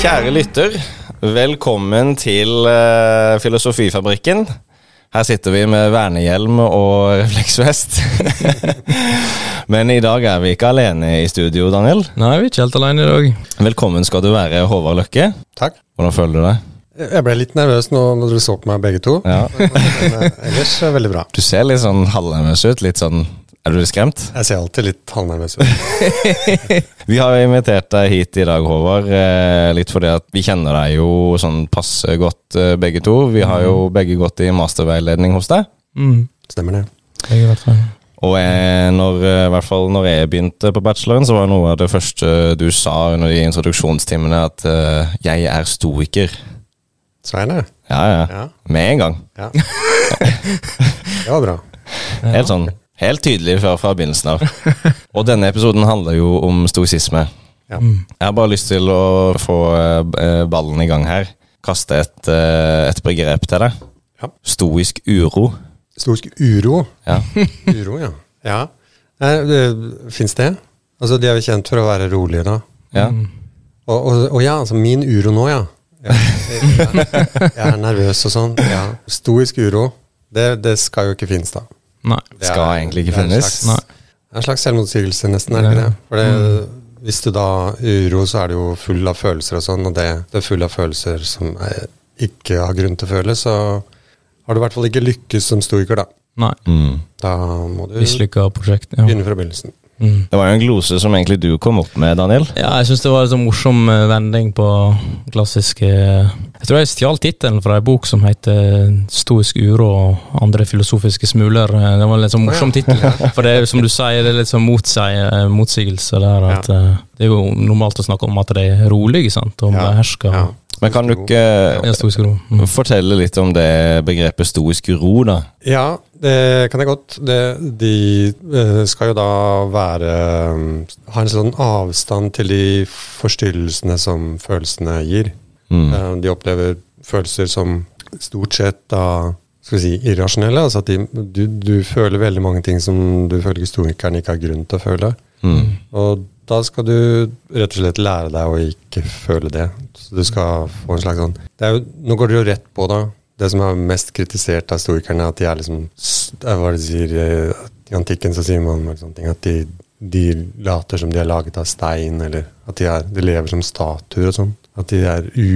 Kjære lytter, velkommen til uh, Filosofifabrikken. Her sitter vi med vernehjelm og refleksvest. Men i dag er vi ikke alene i studio, Daniel. Nei, vi er ikke helt alene i dag. Velkommen skal du være, Håvard Løkke. Takk. Hvordan føler du deg? Jeg ble litt nervøs nå når dere så på meg begge to. Ja. Men eh, ellers er det veldig bra. Du ser litt sånn halvnervøs ut. Litt sånn Er du litt skremt? Jeg ser alltid litt halvnervøs ut. Vi har invitert deg hit i dag, Håvard, eh, litt fordi at vi kjenner deg jo sånn passe godt eh, begge to. Vi har jo begge gått i masterveiledning hos deg. Mm. Stemmer det. Jeg i hvert fall. Og jeg, når, eh, i hvert fall når jeg begynte på bacheloren, så var noe av det første du sa under de introduksjonstimene at uh, 'jeg er stoiker'. Er. Ja, ja. Ja. Med en gang. ja. Det var bra. Helt sånn, helt tydelig fra, fra begynnelsen av. Og denne episoden handler jo om stoisisme. Ja. Jeg har bare lyst til å få eh, ballen i gang her. Kaste et, eh, et begrep til deg. Ja. Stoisk uro. Stoisk uro. Ja. Uro, ja. ja. Fins det? Altså, De er jo kjent for å være rolige, da. ja. Og, og, og ja, altså min uro nå, ja. Jeg, Jeg, jeg er nervøs og sånn. Ja. Stoisk uro, det, det skal jo ikke finnes, da. Nei. Det er- Skal egentlig ikke det er en finnes. slags- er en slags selvmotsigelse, nesten. er det ikke det? For det, Hvis du da uro, så er det jo full av følelser og sånn, og det, det er full av følelser som jeg ikke har grunn til å føle, så har du i hvert fall ikke lykkes som stoiker, da. Nei. Mm. Da må du Mislykka prosjekt. Ja. begynne fra begynnelsen. Mm. Det var jo en glose som egentlig du kom opp med, Daniel. ja, jeg syns det var en sånn morsom eh, vending på klassiske Jeg tror jeg stjal tittelen fra ei bok som heter 'Stoisk uro og andre filosofiske smuler'. Eh, Det var en litt sånn morsom tittel. For det er jo som du sier, det er litt sånn eh, motsigelse der. At, ja. Det er jo normalt å snakke om at de er rolige sant, og Ja, ja. Men kan du ikke ja, stoisk ro. Mm. fortelle litt om det begrepet stoisk ro, da? Ja, det kan jeg godt. Det, de eh, skal jo da være um, Ha en sånn avstand til de forstyrrelsene som følelsene gir. Mm. Eh, De opplever følelser som stort sett da skal vi si, irrasjonelle. Altså at de, du, du føler veldig mange ting som du føler historikeren ikke har grunn til å føle. Mm. Og da skal du rett og slett lære deg å ikke føle det. Så du skal få en slags sånn det jo, Nå går dere jo rett på, da. Det som er mest kritisert av stoikerne, at de er liksom det er Hva det de sier eh, I antikken så sier man sånne ting at de, de later som de er laget av stein, eller at de, er, de lever som statuer og sånn. At de er u,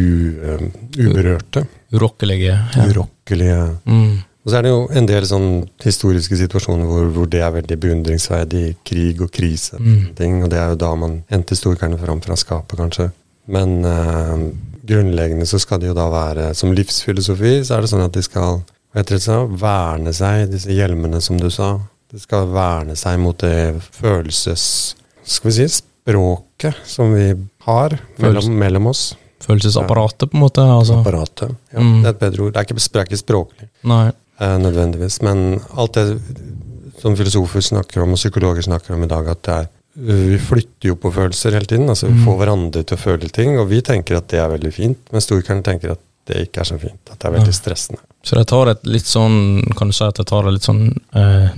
um, uberørte. Urokkelige. Ja. Urokkelige. Mm. Og så er det jo en del sånn historiske situasjoner hvor, hvor det er veldig beundringsverdig. Krig og krise. Mm. Ting, og det er jo da man henter storkerne fram fra skapet, kanskje. Men eh, grunnleggende så skal det jo da være Som livsfilosofi så er det sånn at de skal vet så, verne seg, disse hjelmene som du sa. De skal verne seg mot det følelses... Skal vi si språket som vi har mellom, mellom oss. Følelsesapparatet, på en måte. Altså. Apparatet. Ja, Mm. Det er et bedre ord. Det er ikke, det er ikke språklig Nei. Eh, nødvendigvis. Men alt det som filosofer snakker om, og psykologer snakker om i dag, at det er vi flytter jo på følelser hele tiden. altså Vi Mm. får hverandre til å føle ting, og vi tenker at det er veldig fint. Men storkeren tenker at det ikke er så fint. At det er veldig stressende. Så det tar et litt sånn Kan du si at det tar et litt sånn eh,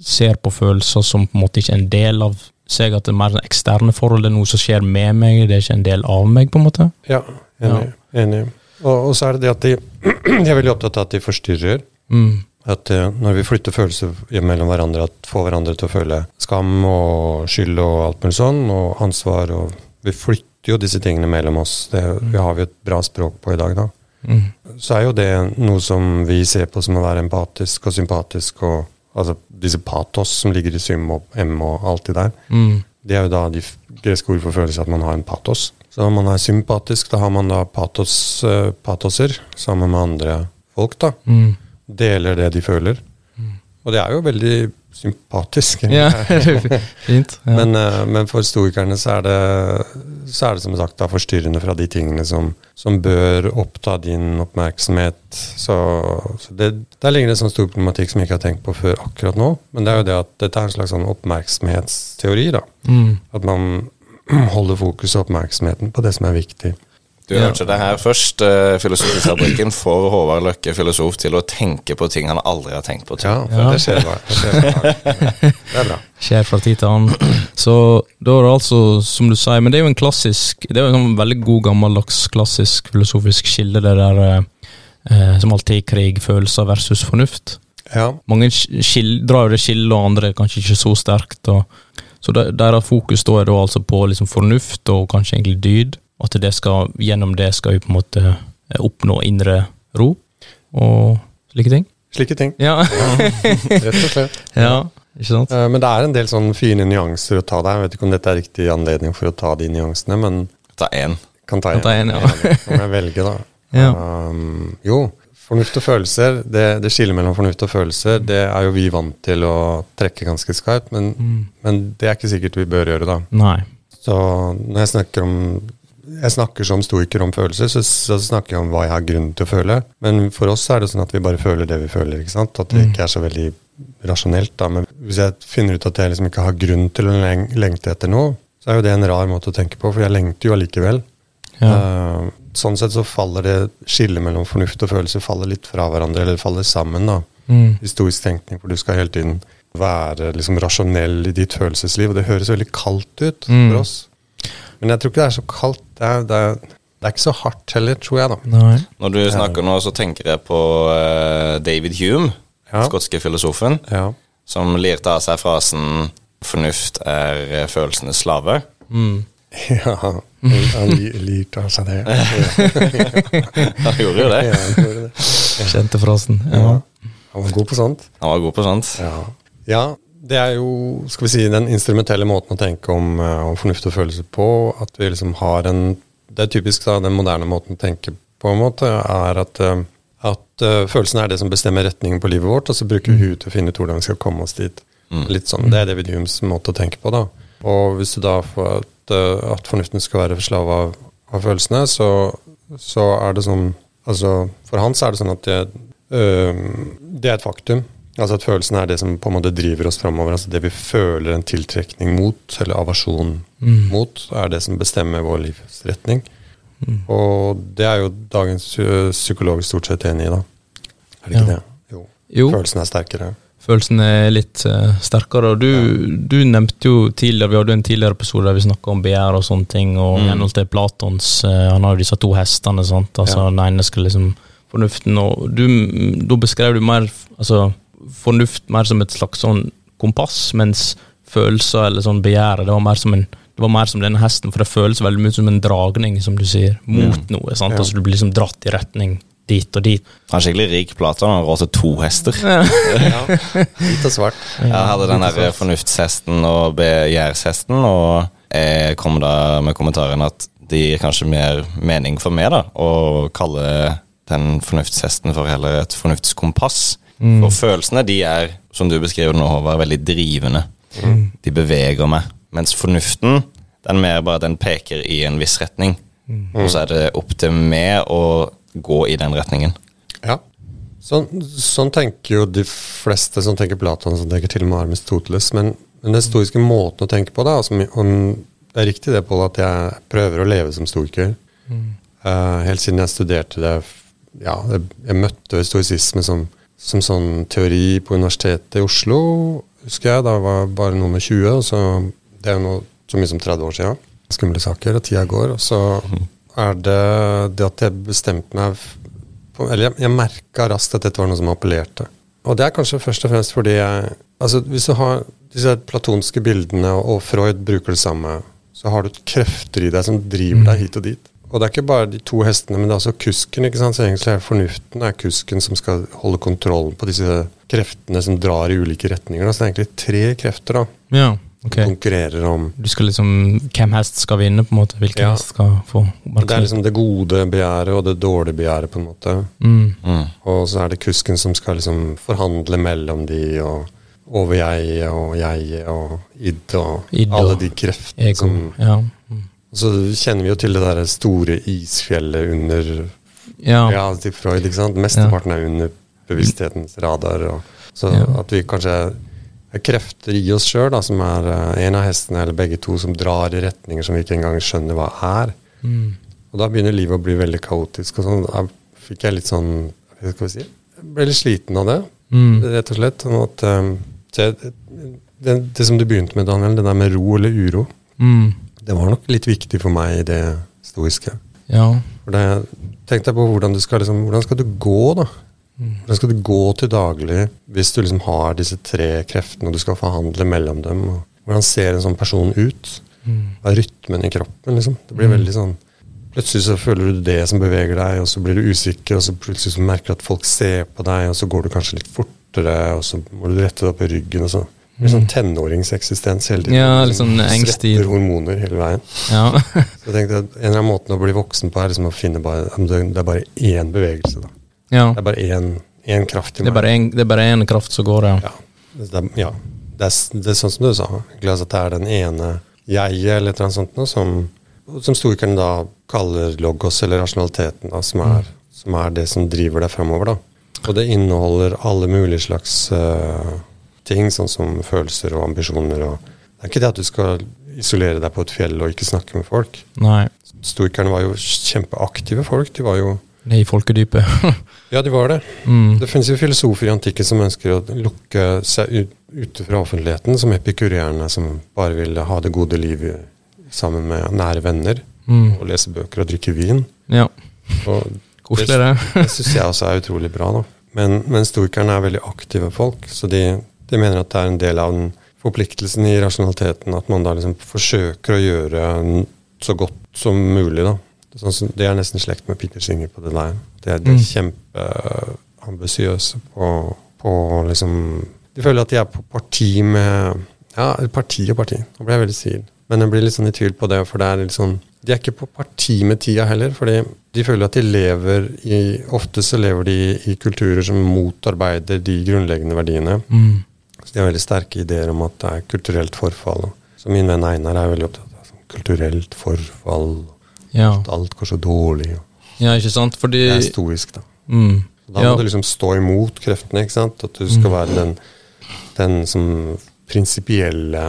Ser på følelser som på en måte ikke er en del av seg, at det er mer eksterne forhold, det er noe som skjer med meg, det er ikke en del av meg, på en måte? Ja, enig. enig. Og, og så er det det at de, de er veldig opptatt av at de forstyrrer. Mm. At eh, når vi flytter følelser mellom hverandre, at får hverandre til å føle skam og skyld og alt mulig sånn, og ansvar og Vi flytter jo disse tingene mellom oss. Det, vi har vi et bra språk på i dag, da. Mm. Så er jo det noe som vi ser på som å være empatisk og sympatisk, og altså disse patos som ligger i sym og m og alt det der. Mm. Det er jo da de greske ord for følelse at man har en patos. Så når man er sympatisk, da har man da patos, uh, patoser sammen med andre folk, da. Mm. Deler det de føler. Og det er jo veldig sympatisk. Ja, fint. Ja. Men, eh, men for stoikerne så er, det, så er det som sagt da forstyrrende fra de tingene som, som bør oppta din oppmerksomhet. Så, så det, Der ligger det en sånn stor problematikk som jeg ikke har tenkt på før akkurat nå. Men det er jo det at dette er en slags sånn oppmerksomhetsteori. da. mm. At man holder fokus og oppmerksomheten på det som er viktig. Du hørte det her først. Uh, Filosofifabrikken får Håvard Løkke, filosof, til å tenke på ting han aldri har tenkt på. Til. ja. det skjer bra. Det, skjer bare. det er bra. Skjer fra tid til annen. Så da er det altså, som du sier, men det er jo en klassisk Det er jo en sånn veldig god, gammeldags, klassisk filosofisk skille, det der uh, som alltid er krig, følelser versus fornuft. Ja. Mange skil, drar jo det skillet, og andre kanskje ikke så sterkt. Og, så deres fokus da er da altså på liksom fornuft og kanskje egentlig dyd. At det skal, gjennom det skal vi på en måte eh, oppnå indre ro og slike ting. Slike ting. Ja. ja rett og slett. Ja, ikke sant? Eh, men det er en del sånne fine nyanser å ta der. Jeg vet ikke om dette er riktig anledning for å ta de nyansene, men Ta én. Kan ta én, ja. Kan jeg velge, da. Ja. Um, jo, fornuft og følelser, det, det skillet mellom fornuft og følelser, det er jo vi vant til å trekke ganske skarpt, men, mm. men det er ikke sikkert vi bør gjøre, da. Nei. Så når jeg snakker om jeg snakker som stoiker om følelser, så, så, snakker jeg om hva jeg har grunn til å føle. Men for oss er det sånn at vi bare føler det vi føler. ikke sant? At det mm. ikke er så veldig rasjonelt. da, Men hvis jeg finner ut at jeg liksom ikke har grunn til å lengte etter noe, så er jo det en rar måte å tenke på, for jeg lengter jo allikevel. Ja. Uh, sånn sett så faller det skillet mellom fornuft og følelse faller litt fra hverandre, eller faller sammen. da, mm. Historisk tenkning, for du skal hele tiden være liksom rasjonell i ditt følelsesliv. Og det høres veldig kaldt ut mm. for oss. Men jeg tror ikke det er så kaldt. Det er, det er, det er ikke så hardt heller, tror jeg, da. Nei. Når du snakker nå, så tenker jeg på uh, David Hume, ja. skotske filosofen, ja. som lirte av seg frasen 'fornuft er eh, følelsenes slave'. Mm. Ja, han lirte av seg det. han gjorde jo det. Ja, han gjorde det. Kjente frasen. Ja. Han var god på sånt. Han var god på sånt. Ja. ja det er jo skal vi si, den instrumentelle måten å tenke om, eh, om fornuft og følelse på. At vi liksom har en Det er typisk da, den moderne måten å tenke på, en måte, er at, eh, at uh, følelsen er det som bestemmer retningen på livet vårt, og så bruker vi huet til å finne ut hvordan vi skal komme oss dit. Mm. Litt sånn, Det er David Humes måte å tenke på. da. Og hvis du da får at, at fornuften skal være slave av, av, følelsene, så, så, er det sånn Altså, for han så er det sånn at det, øh, det er et faktum. Altså at følelsen er det som på en måte driver oss framover. Altså det vi føler en tiltrekning mot, eller avasjon mm. mot, er det som bestemmer vår livsretning. Mm. Og det er jo dagens psykolog stort sett enig i, da. Er det ikke ja. det? Jo. jo. Følelsen er sterkere. Følelsen er litt uh, sterkere. Og du, ja. du, nevnte jo tidligere, vi hadde en tidligere episode der vi snakka om begjær og sånne ting, og mm. henhold til Platons uh, Han har jo disse to hestene, sant. Altså ja. den ene skal liksom Fornuften, og du, da beskrev du mer altså fornuft mer som et slags sånn kompass, mens følelser eller sånn begjæret det var mer som en det var mer som denne hesten, for det føles veldig mye som en dragning, som du sier, mot mm. noe. sant? Ja. Altså Du blir liksom dratt i retning dit og dit. Han er skikkelig rik plate, han har råd til to hester. Ja. ja. Hvit og svart. Jeg hadde den der fornuftshesten og begjærshesten, og jeg kom da med kommentaren at det gir kanskje mer mening for meg da, å kalle den fornuftshesten for heller et fornuftskompass. Mm. For følelsene de er, som du beskriver nå, Håvard, veldig drivende. Mm. De beveger meg. Mens fornuften den mer bare den peker i en viss retning. Mm. Og så er det opp til meg å gå i den retningen. Ja. Sånn, sånn tenker jo de fleste som tenker Platon, som tenker til og med Aristoteles. Men, men den historiske måten å tenke på, da altså, Det er riktig det, Pål, at jeg prøver å leve som stoiker. Mm. Uh, helt siden jeg studerte det ja, jeg, jeg møtte historisisme som som sånn teori på Universitetet i Oslo, husker jeg. Da var jeg bare 20. og så Det er jo noe så mye som 30 år siden. Skumle saker, og tida går. Og så er det det at jeg bestemte meg på, Eller jeg, jeg merka raskt at dette var noe som appellerte. Og det er kanskje først og fremst fordi jeg altså Hvis du har disse platonske bildene, og Freud bruker det samme, så har du krefter i deg som driver deg hit og dit. Og det er ikke bare de to hestene, men det er også kusken. ikke sant? Så egentlig er fornuften er kusken som skal holde kontrollen på disse kreftene som drar i ulike retninger. Så det er egentlig tre krefter da, ja, ok. som konkurrerer om Du skal liksom, Hvem hest skal vinne, på en måte? Hvilken ja. hest skal få Det er liksom det gode begjæret og det dårlige begjæret, på en måte. Mm. Mm. Og så er det kusken som skal liksom forhandle mellom de, og over jeg og jeg og id og id alle de kreftene som ja. Så kjenner vi jo til det der store isfjellet under ja. ja til Freud. ikke sant? Mesteparten er under bevissthetens radar. Og, så ja. at vi kanskje er krefter i oss sjøl som er uh, en av hestene eller begge to som drar i retninger som vi ikke engang skjønner hva er. Mm. Og da begynner livet å bli veldig kaotisk. Og sånn, da fikk jeg litt sånn Hva skal vi si? Jeg ble litt sliten av det, Mm. rett og slett. Sånn at, um, det, det, det som du begynte med, Daniel, det der med ro eller uro, Mm. Det var nok litt viktig for meg i det stoiske. Ja. For det, Tenk deg på hvordan du skal, liksom, hvordan skal du gå, da? Hvordan skal du gå til daglig hvis du liksom har disse tre kreftene, og du skal forhandle mellom dem? Hvordan ser en sånn person ut? Hva er rytmen i kroppen? liksom? Det blir veldig sånn Plutselig så føler du det som beveger deg, og så blir du usikker, og så plutselig så merker du at folk ser på deg, og så går du kanskje litt fortere, og så må du rette deg opp i ryggen, og så blir sånn tenåringseksistens hele tiden. Ja, litt Liksom sånn. Svetter hormoner hele veien. ja. Så jeg tenkte at En eller annen måte å bli voksen på er liksom å finne bare, det er bare én bevegelse. da. ja. Det er bare én, én kraft i meg. det er bare én kraft som går, ja. Ja, det er, ja. Det, er, det er sånn som du sa. altså At det er den ene jeget eller et eller annet sånt noe, som, som storkerne da kaller logos, eller rasjonaliteten, da, som, er, som er det som driver deg framover. da. Og det inneholder alle mulige slags eh, ting, sånn som følelser og ambisjoner. og Det er ikke det at du skal isolere deg på et fjell og ikke snakke med folk. Nei. Stoikerne var jo kjempeaktive folk. De var jo er i folkedypet. Ja, de var det. mm. Det finnes jo filosofer i antikken som ønsker å lukke seg ut, ute fra offentligheten, som epikurerende som bare ville ha det gode livet sammen med nære venner, Mm. og lese bøker og drikke vin. Ja. Og Koselig, det. det syns jeg også er utrolig bra. da. Men, men stoikerne er veldig aktive folk, så de, de mener at det er en del av den forpliktelsen i rasjonaliteten at man da liksom forsøker å gjøre så godt som mulig. da. Sånn det er nesten slekt med Peter Singer på det der. Det er, de Mm. kjempeambisiøse på, på liksom De føler at de er på parti med Ja, parti og parti. Nå ble jeg veldig sivil. Men jeg blir litt sånn i tvil på det, for det er litt sånn De er ikke på parti med tida heller, fordi de føler at de lever i Ofte så lever de i kulturer som motarbeider de grunnleggende verdiene. Mm. Så de har veldig sterke ideer om at det er kulturelt forfall. Så min venn Einar er veldig opptatt av sånn kulturelt forfall. Ja. At alt går så dårlig. ja, ikke sant? Fordi Det er stoisk, da. mm. Da ja. må du liksom stå imot kreftene. ikke sant? At du skal være den, den som prinsipielle,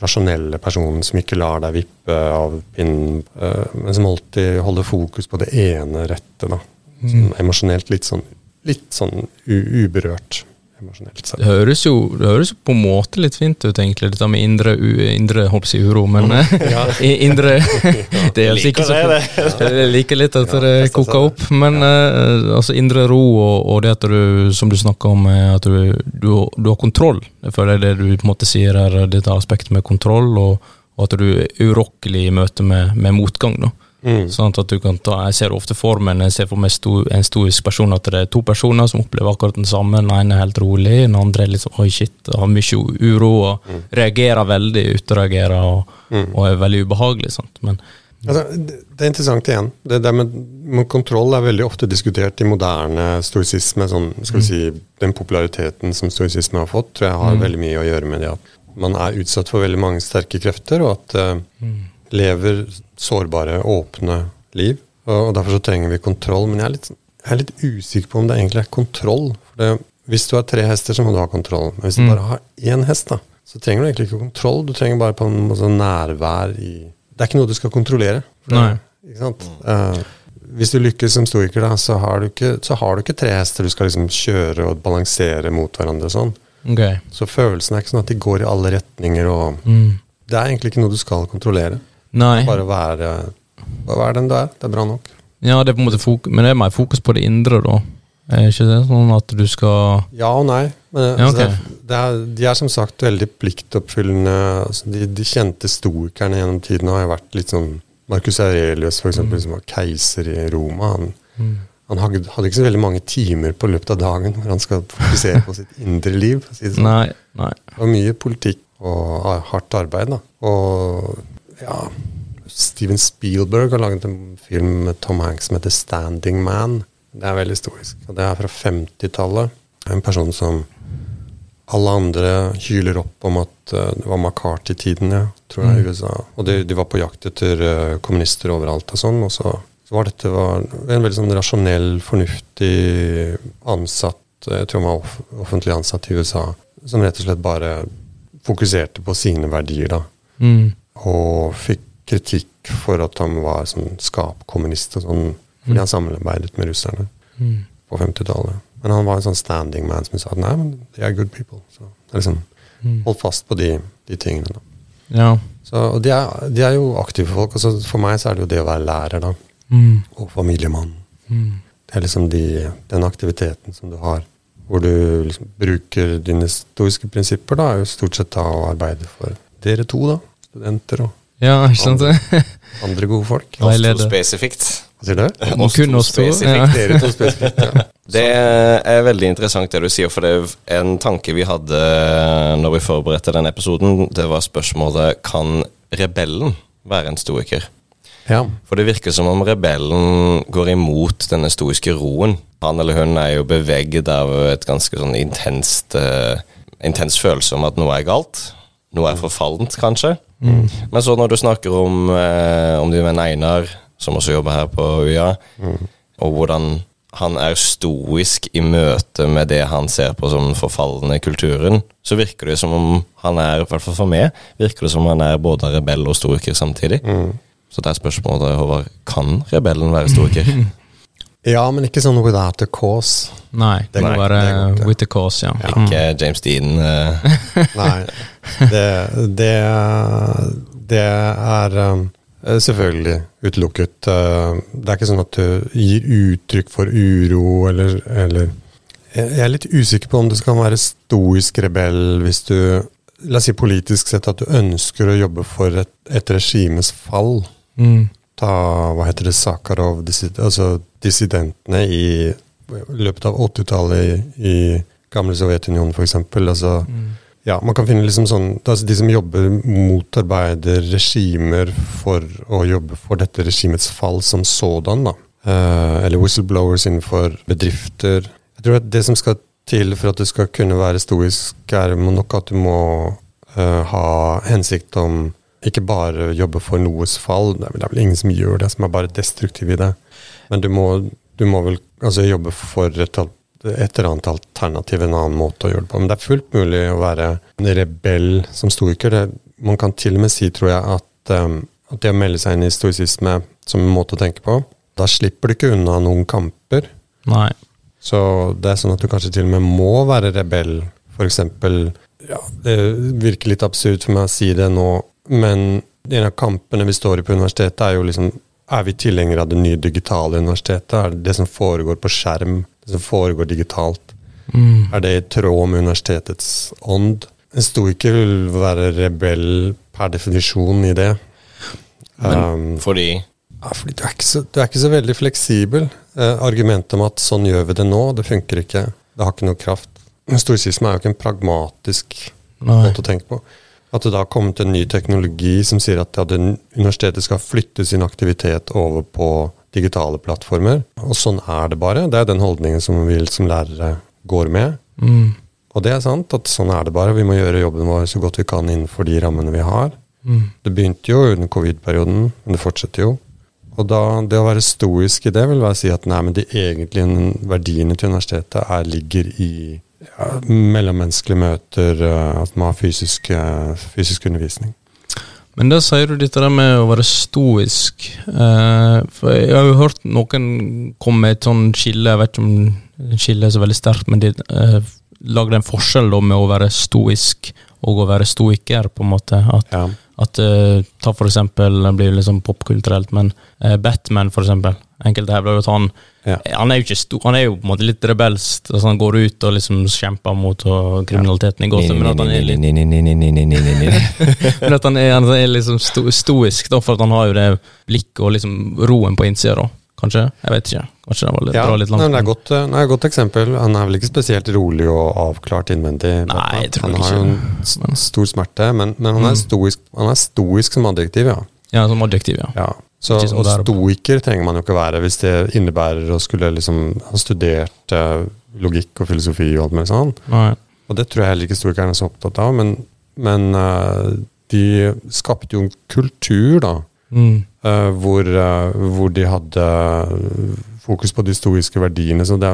rasjonelle personen som ikke lar deg vippe av pinnen, øh, men som alltid holder fokus på det ene rette. da. Som Emosjonelt litt sånn, litt sånn uberørt. Emosjonelt Det høres, jo, det høres jo på en måte litt fint ut, egentlig, dette med indre, u, indre jeg, uro, men eh, indre Det er sikkert så det, Jeg liker litt at Ja, det koker opp, men uh, altså indre ro og, og det at du, som du snakker om, eh, at du, du, du har kontroll. Jeg føler det du på en måte sier er dette aspektet med kontroll, og, og at du er urokkelig i møte med, med motgang. da. Mm. Sånn at du kan ta, Jeg ser ofte for meg jeg ser for meg sto, en stoisk person at det er to personer som opplever akkurat den samme. Den ene er helt rolig, den andre er litt sånn oi shit, har mye uro og reagerer veldig, utreagerer og, Mm. og er veldig ubehagelig. Sant? Men Altså, det, er interessant igjen. Det der med, med kontroll er veldig ofte diskutert i moderne stoisisme. Sånn, skal vi si, Den populariteten som stoisisme har fått, tror jeg har veldig mye å gjøre med det at man er utsatt for veldig mange sterke krefter, og at eh, lever sårbare, åpne liv. Og, Derfor så trenger vi kontroll. Men jeg er, litt, jeg er litt usikker på om det egentlig er kontroll. For det, hvis du har tre hester, så må du ha kontroll. Men hvis du bare har én hest, da, så trenger du egentlig ikke kontroll. Du trenger bare på en måte nærvær i Det er ikke noe du skal kontrollere. Det-. Ikke sant? Uh, hvis du lykkes som stoiker, da, så har du ikke, så har du ikke tre hester du skal liksom kjøre og balansere mot hverandre. sånn. Okay. Så følelsen er ikke sånn at de går i alle retninger. og Mm. Det er egentlig ikke noe du skal kontrollere. Nei. Bare vær, være den du er. Det er bra nok. Ja, det er på en måte fok men det er mer fokus på det indre, da. Er ikke det sånn at du skal Ja og nei. Men, Ja, altså, det, er- det er, de er som sagt veldig pliktoppfyllende. Altså, de, de kjente stoikerne gjennom tiden har vært litt sånn Marcus Aurelius, for eksempel, som var keiser i Roma. Han, han hadde, hadde ikke så veldig mange timer på løpet av dagen hvor han skal fokusere på sitt indre liv. Si det, sånn. Nei. nei. det var mye politikk og hardt arbeid. da. Og ja Steven Spielberg har laget en film med Tom Hanks som heter 'Standing Man'. Det er veldig historisk. og Det er fra 50-tallet. En person som alle andre hyler opp om at eh, det var McCarthy-tiden, ja, tror jeg, i USA. Og de, de var på jakt etter eh, kommunister overalt og sånn. Og så, så var dette var en veldig sånn rasjonell, fornuftig ansatt, jeg tror han var off offentlig ansatt i USA, som rett og slett bare fokuserte på sine verdier, da. Mm. Og fikk kritikk for at han var sånn skapkommunist og sånn, fordi han samarbeidet med russerne Mm. på 50-tallet. Men han var en sånn standing man som sa at nei, men de er good people. Så liksom Mm. holdt fast på de, de tingene. da. Ja. Så, og de er, de er jo aktive folk. Altså for meg så er det jo det å være lærer, da. Mm. Og familiemann. Mm. Det er liksom de, den aktiviteten som du har, hvor du liksom bruker dine stoiske prinsipper, da, er jo stort sett da å arbeide for dere to, da. Studenter og Ja, ikke sant? andre gode folk. Oss to spesifikt. Hva sier du? Oss to spesifikt. ja. Dere to spesifikt, ja. Det er veldig interessant det du sier, for det er en tanke vi hadde når vi forberedte denne episoden. Det var spørsmålet kan rebellen være en stoiker? ja. For det virker som om rebellen går imot denne stoiske roen. Han eller hun er jo beveget av et ganske sånn intenst uh, intens følelse om at noe er galt. Noe er forfallent, kanskje. Men så når du snakker om, eh, om din venn Einar, som også jobber her på UiA, og hvordan han er stoisk i møte med det han ser på som forfallende kulturen, så virker det som om han er, i hvert fall for meg, virker det som om han er både rebell og stoiker samtidig. Så det er spørsmålet, Håvard, kan rebellen være stoiker? ja, men ikke sånn without a cause. Nei, det må være det with the cause, ja. ja. Ikke James Dean. Uh. Nei, det, det, det er um, selvfølgelig utelukket. Uh, Det er ikke sånn at du gir uttrykk for uro eller, eller Jeg er litt usikker på om du skal være stoisk rebell hvis du La oss si politisk sett at du ønsker å jobbe for et, et regimes fall. Mm. Ta hva heter det, Sakharov, altså dissidentene i løpet av 80-tallet i, i gamle Sovjetunionen, f.eks. Altså, ja, man kan finne liksom sånn altså De som jobber motarbeider regimer for å jobbe for dette regimets fall som sådan, da. Eh, eller whistleblowers innenfor bedrifter. Jeg tror at det som skal til for at du skal kunne være stoisk, er nok at du må eh, ha hensikt om ikke bare jobbe for noes fall. Det er, vel- ingen som gjør det, som er bare destruktiv i det. Men du må, du må vel altså, jobbe for et, et eller annet alternativ, en annen måte å gjøre det på. Men det er fullt mulig å være en rebell som stoiker. Det, man kan til og med si, tror jeg, at, um, at det å melde seg inn i stoisisme som en måte å tenke på, da slipper du ikke unna noen kamper. Nei. Så det er sånn at du kanskje til og med må være rebell. For eksempel ja, Det virker litt absurd for meg å si det nå, men en av kampene vi står i på universitetet, er jo liksom Er vi tilhengere av det nye digitale universitetet? Er det det som foregår på skjerm, det som foregår digitalt? Mm. Er det i tråd med universitetets ånd? En stoiker vil være rebell per definisjon i det. um, fordi ja, fordi du er, ikke så, du er ikke så veldig fleksibel. Eh, argumentet om at sånn gjør vi det nå, det funker ikke. Det har ikke noe kraft. Men Storsisme er jo ikke en pragmatisk Nei. måte å tenke på. At det da har kommet en ny teknologi som sier at ja, universitetet skal flytte sin aktivitet over på digitale plattformer. Og sånn er det bare. Det er den holdningen som vi som lærere går med. Mm. Og det er sant, at sånn er det bare. Vi må gjøre jobben vår så godt vi kan innenfor de rammene vi har. Mm. Det begynte jo under covid-perioden, men det fortsetter jo. Og da, det å være stoisk i det vil være å si at nei, men de egentlige verdiene til universitetet er, ligger i ja, mellommenneskelige møter, eh, at man har fysisk, eh, fysisk undervisning. Men da sier du dette med å være stoisk. Eh, for jeg har jo hørt noen komme med et sånn skille, jeg vet ikke om skillet er så veldig sterkt, men de lagde en forskjell da med å være stoisk og å være stoiker, på en måte. At, Ja. at Ta for eksempel, det blir liksom popkulturelt, men Batman, for eksempel. Enkelte hevder jo at han Ja. Han er jo ikke stor, han er jo på en måte litt rebelsk. Altså han går ut og liksom kjemper mot kriminaliteten i Gotham, men at han er litt men at han er, han er liksom sto, stoisk, da, for at han har jo det blikket og liksom roen på innsida, da. Kanskje? Jeg vet ikke. Kanskje det var litt, Ja, litt nei, langt. men det er godt, nei, godt eksempel. Han er vel ikke spesielt rolig og avklart innvendig. Nei, jeg tror han har jo en stor smerte, men, men han, er stoisk, han er stoisk som adjektiv, ja. Ja, som adjektiv, ja. Ja, så stoiker trenger man jo ikke være hvis det innebærer å skulle liksom ha studert eh, logikk og filosofi og alt mulig sånn. Nei. Og det tror jeg heller ikke stoikerne er så opptatt av, men, men eh, de skapte jo en kultur, da, Mm. eh, hvor, hvor de hadde fokus på de stoiske verdiene. Så det,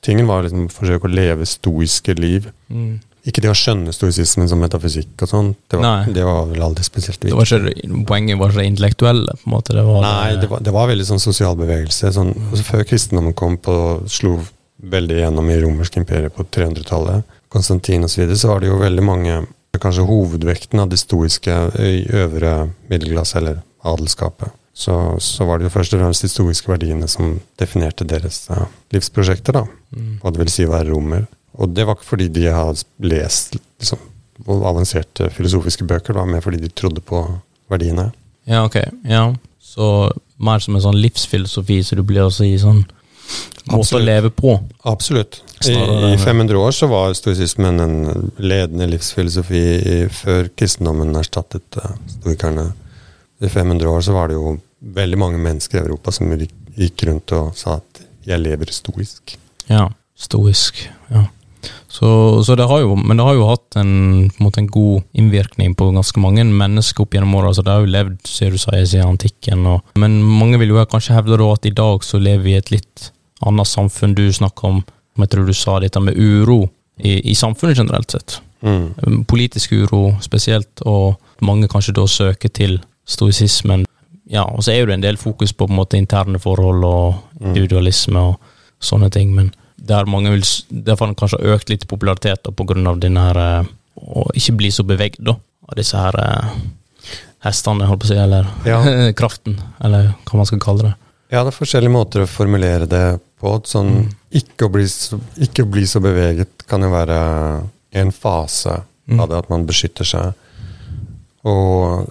tingen var liksom å forsøke å leve stoiske liv. Mm. Ikke det å skjønne stoisismen som metafysikk og sånn, det, var- det var vel aldri spesielt Det viktig. var ikke, det- poenget var ikke det intellektuelle, på en måte. Det var Nei, det var, det var veldig sånn sosial bevegelse. Sånn, altså før kristendommen kom på, slo veldig gjennom i romersk imperium på 300-tallet, Konstantin osv., så, videre, så var det jo veldig mange Kanskje hovedvekten av det stoiske i øvre middelklasse, eller adelskapet. Så, så var det jo først og fremst de stoiske verdiene som definerte deres eh, livsprosjekter, da. Mm. Hva det vil si å være romer. Og det var ikke fordi de hadde lest liksom, avanserte filosofiske bøker, det var mer fordi de trodde på verdiene. Ja, ok. Ja. Så mer som en sånn livsfilosofi, så du blir også i sånn måte å leve på. Absolutt. I, I 500 år så var stoisismen en ledende livsfilosofi i, før kristendommen erstattet eh, stoikerne. I 500 år så var det jo veldig mange mennesker i Europa som gikk rundt og sa at 'jeg lever stoisk'. Ja. Stoisk. Ja. Så, så det har jo, men det har jo hatt en, på en, måte en god innvirkning på ganske mange mennesker opp gjennom åra. Altså, det har jo levd ser du sier, siden antikken. Og, men mange vil jo kanskje hevde da at i dag så lever vi i et litt annet samfunn. Du snakker om, jeg tror du sa dette med uro i, i samfunnet generelt sett. Mm. Politisk uro spesielt, og mange kanskje da søker til stoisismen. Ja, og så er jo det en del fokus på, på en måte interne forhold og individualisme og sånne ting, men der mange vil Derfor har den kanskje økt litt i popularitet da, på grunn av denne her eh, Å ikke bli så bevegd, da, av disse her eh, hestene, holdt på å si, eller Ja. kraften, eller hva man skal kalle det. Ja, det er forskjellige måter å formulere det på. Sånn, ikke, å bli så, ikke å bli så beveget kan jo være en fase Mm. av det at man beskytter seg. Og,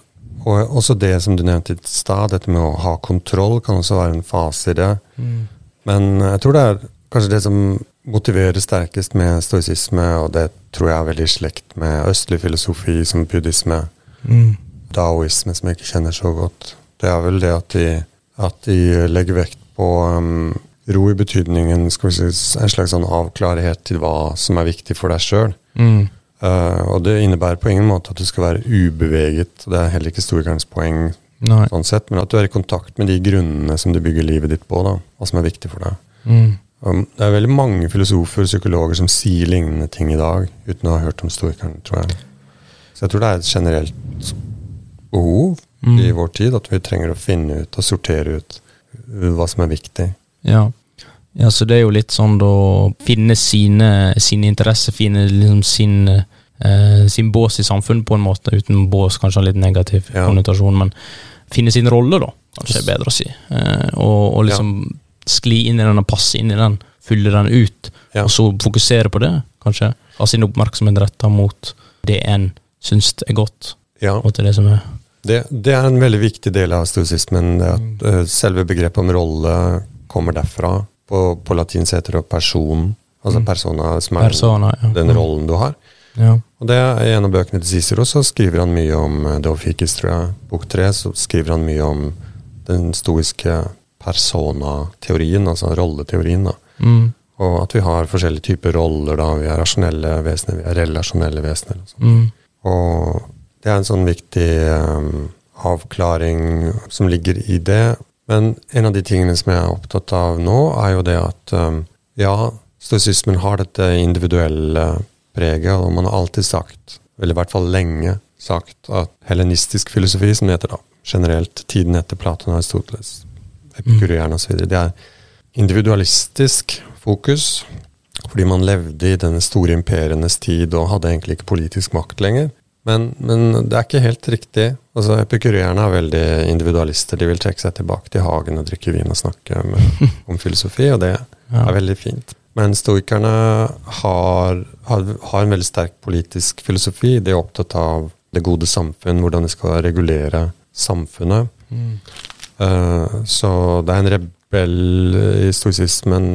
og også det som du nevnte i stad, dette med å ha kontroll, kan også være en fase i det. Men jeg tror det er kanskje det som motiverer sterkest med stoisisme, og det tror jeg er veldig i slekt med østlig filosofi som buddhisme, daoisme, som jeg ikke kjenner så godt. Det er vel det at de, at de legger vekt på um, ro i betydningen skal vi si, en slags sånn avklarhet til hva som er viktig for deg sjøl. Mm. Uh, og det innebærer på ingen måte at du skal være ubeveget. og Det er heller ikke stoikernes poeng, Nei. sånn sett, men at du er i kontakt med de grunnene som du bygger livet ditt på, da, og som er viktig for deg. Mm. Det er veldig mange filosofer og psykologer som sier lignende ting i dag, uten å ha hørt om storkeren, tror jeg. Så jeg tror det er et generelt behov Mm. i vår tid, at vi trenger å finne ut og sortere ut hva som er viktig. Ja. ja, så det er jo litt sånn da Finne sine, sine interesser, finne liksom sin, eh, sin bås i samfunnet på en måte, uten bås kanskje en litt negativ Ja. konnotasjon, men finne sin rolle, da, kanskje er bedre å si. Eh, og, og liksom skli inn i den og passe inn i den, fylle den ut, Ja. og så fokusere på det, kanskje. Ha sin oppmerksomhet retta mot det en syns er godt, Ja, og til det som er det, det er en veldig viktig del av stoisismen. At, uh, selve begrepet om rolle kommer derfra. På, på latin heter det person. Altså persona, som er persona. Ja. den rollen du har. Ja. Og det er I en av bøkene til Cicero så skriver han mye om Dofikis, tror jeg. Bok tre så skriver han mye om den stoiske persona-teorien, altså rolleteorien. da. Mm. Og at vi har forskjellige typer roller. da, Vi er rasjonelle vesener, vi er relasjonelle vesener. Og. Mm. og det er en sånn viktig um, avklaring som ligger i det. Men en av de tingene som jeg er opptatt av nå, er jo det at um, ja, stoisismen har dette individuelle preget, og man har alltid sagt, eller i hvert fall lenge sagt, at helenistisk filosofi, som det heter da, generelt tiden etter Platon og Aristoteles, epikureerne osv., det er individualistisk fokus, fordi man levde i denne store imperienes tid og hadde egentlig ikke politisk makt lenger. Men, men det er ikke helt riktig. Altså, Epikurierne er veldig individualister. De vil trekke seg tilbake til hagen og drikke vin og snakke med, om filosofi, og det Ja. er veldig fint. Men stoikerne har, har, har en veldig sterk politisk filosofi. De er opptatt av det gode samfunn, hvordan de skal regulere samfunnet. Mm. Eh, så det er en rebell i stoisismen,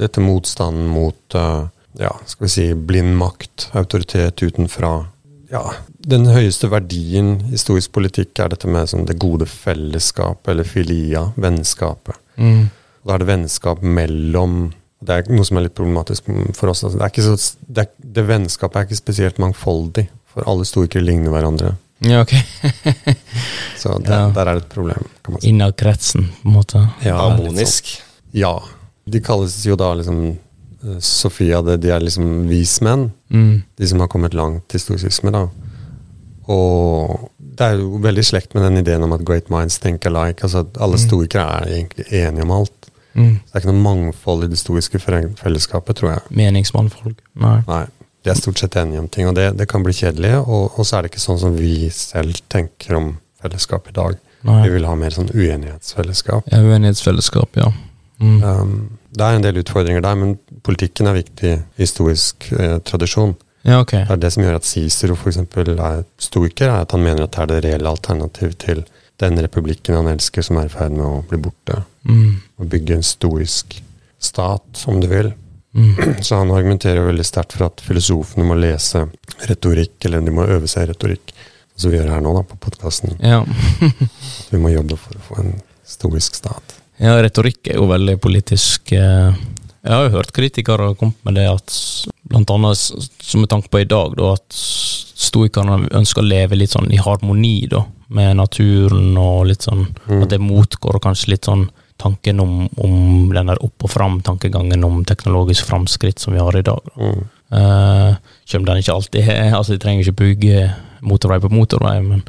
dette motstanden mot uh, ja, skal vi si blind makt, autoritet utenfra. Ja, Den høyeste verdien i stoisk politikk er dette med sånn, det gode fellesskapet, eller filia, vennskapet. Mm. Da er det vennskap mellom Det er noe som er litt problematisk for oss. Altså, det, er ikke så, det, er, det vennskapet er ikke spesielt mangfoldig, for alle stoikere ligner hverandre. Ja, ok. Så der, Ja. der er det et problem. kan man si. Innad kretsen, på en måte. Ja, Harmonisk. sånn. Ja. De kalles jo da liksom eh, Sofia, det, de er liksom vismenn. Mm. De som har kommet langt i stoisisme, da. Og det er jo veldig i slekt med den ideen om at great minds think alike. Altså at alle stoikere er egentlig enige om alt. Mm. Det er ikke noe mangfold i det stoiske fellesskapet, tror jeg. Meningsmannfolk. Nei. Nei, De er stort sett enige om ting, og det, det kan bli kjedelig. Og, og så er det ikke sånn som vi selv tenker om fellesskap i dag. Nei. Vi vil ha mer sånn uenighetsfellesskap. Ja, Uenighetsfellesskap, ja. Mm. Um, det er en del utfordringer der, men politikken er viktig historisk eh, tradisjon. Ja, okay. Det er det som gjør at Cicero for eksempel er stoiker, er at han mener at det er det reelle alternativ til den republikken han elsker, som er i ferd med å bli borte. Mm. Og bygge en stoisk stat, om du vil. Mm. Så han argumenterer veldig sterkt for at filosofene må lese retorikk, eller de må øve seg i retorikk. Som vi gjør her nå, da, på podkasten. Ja. Vi må jobbe for å få en stoisk stat. ja, retorikk er jo veldig politisk eh, Jeg har jo hørt kritikere komme med det at blant annet som med tanke på i dag, da, at stoikerne ønsker å leve litt sånn i harmoni da, med naturen, og litt sånn Mm. at det motgår kanskje litt sånn tanken om, om den der opp og fram-tankegangen om teknologisk framskritt som vi har i dag. Da. Mm. Uh, Selv om den ikke alltid er Altså, de trenger ikke bygge motorvei på motorvei, men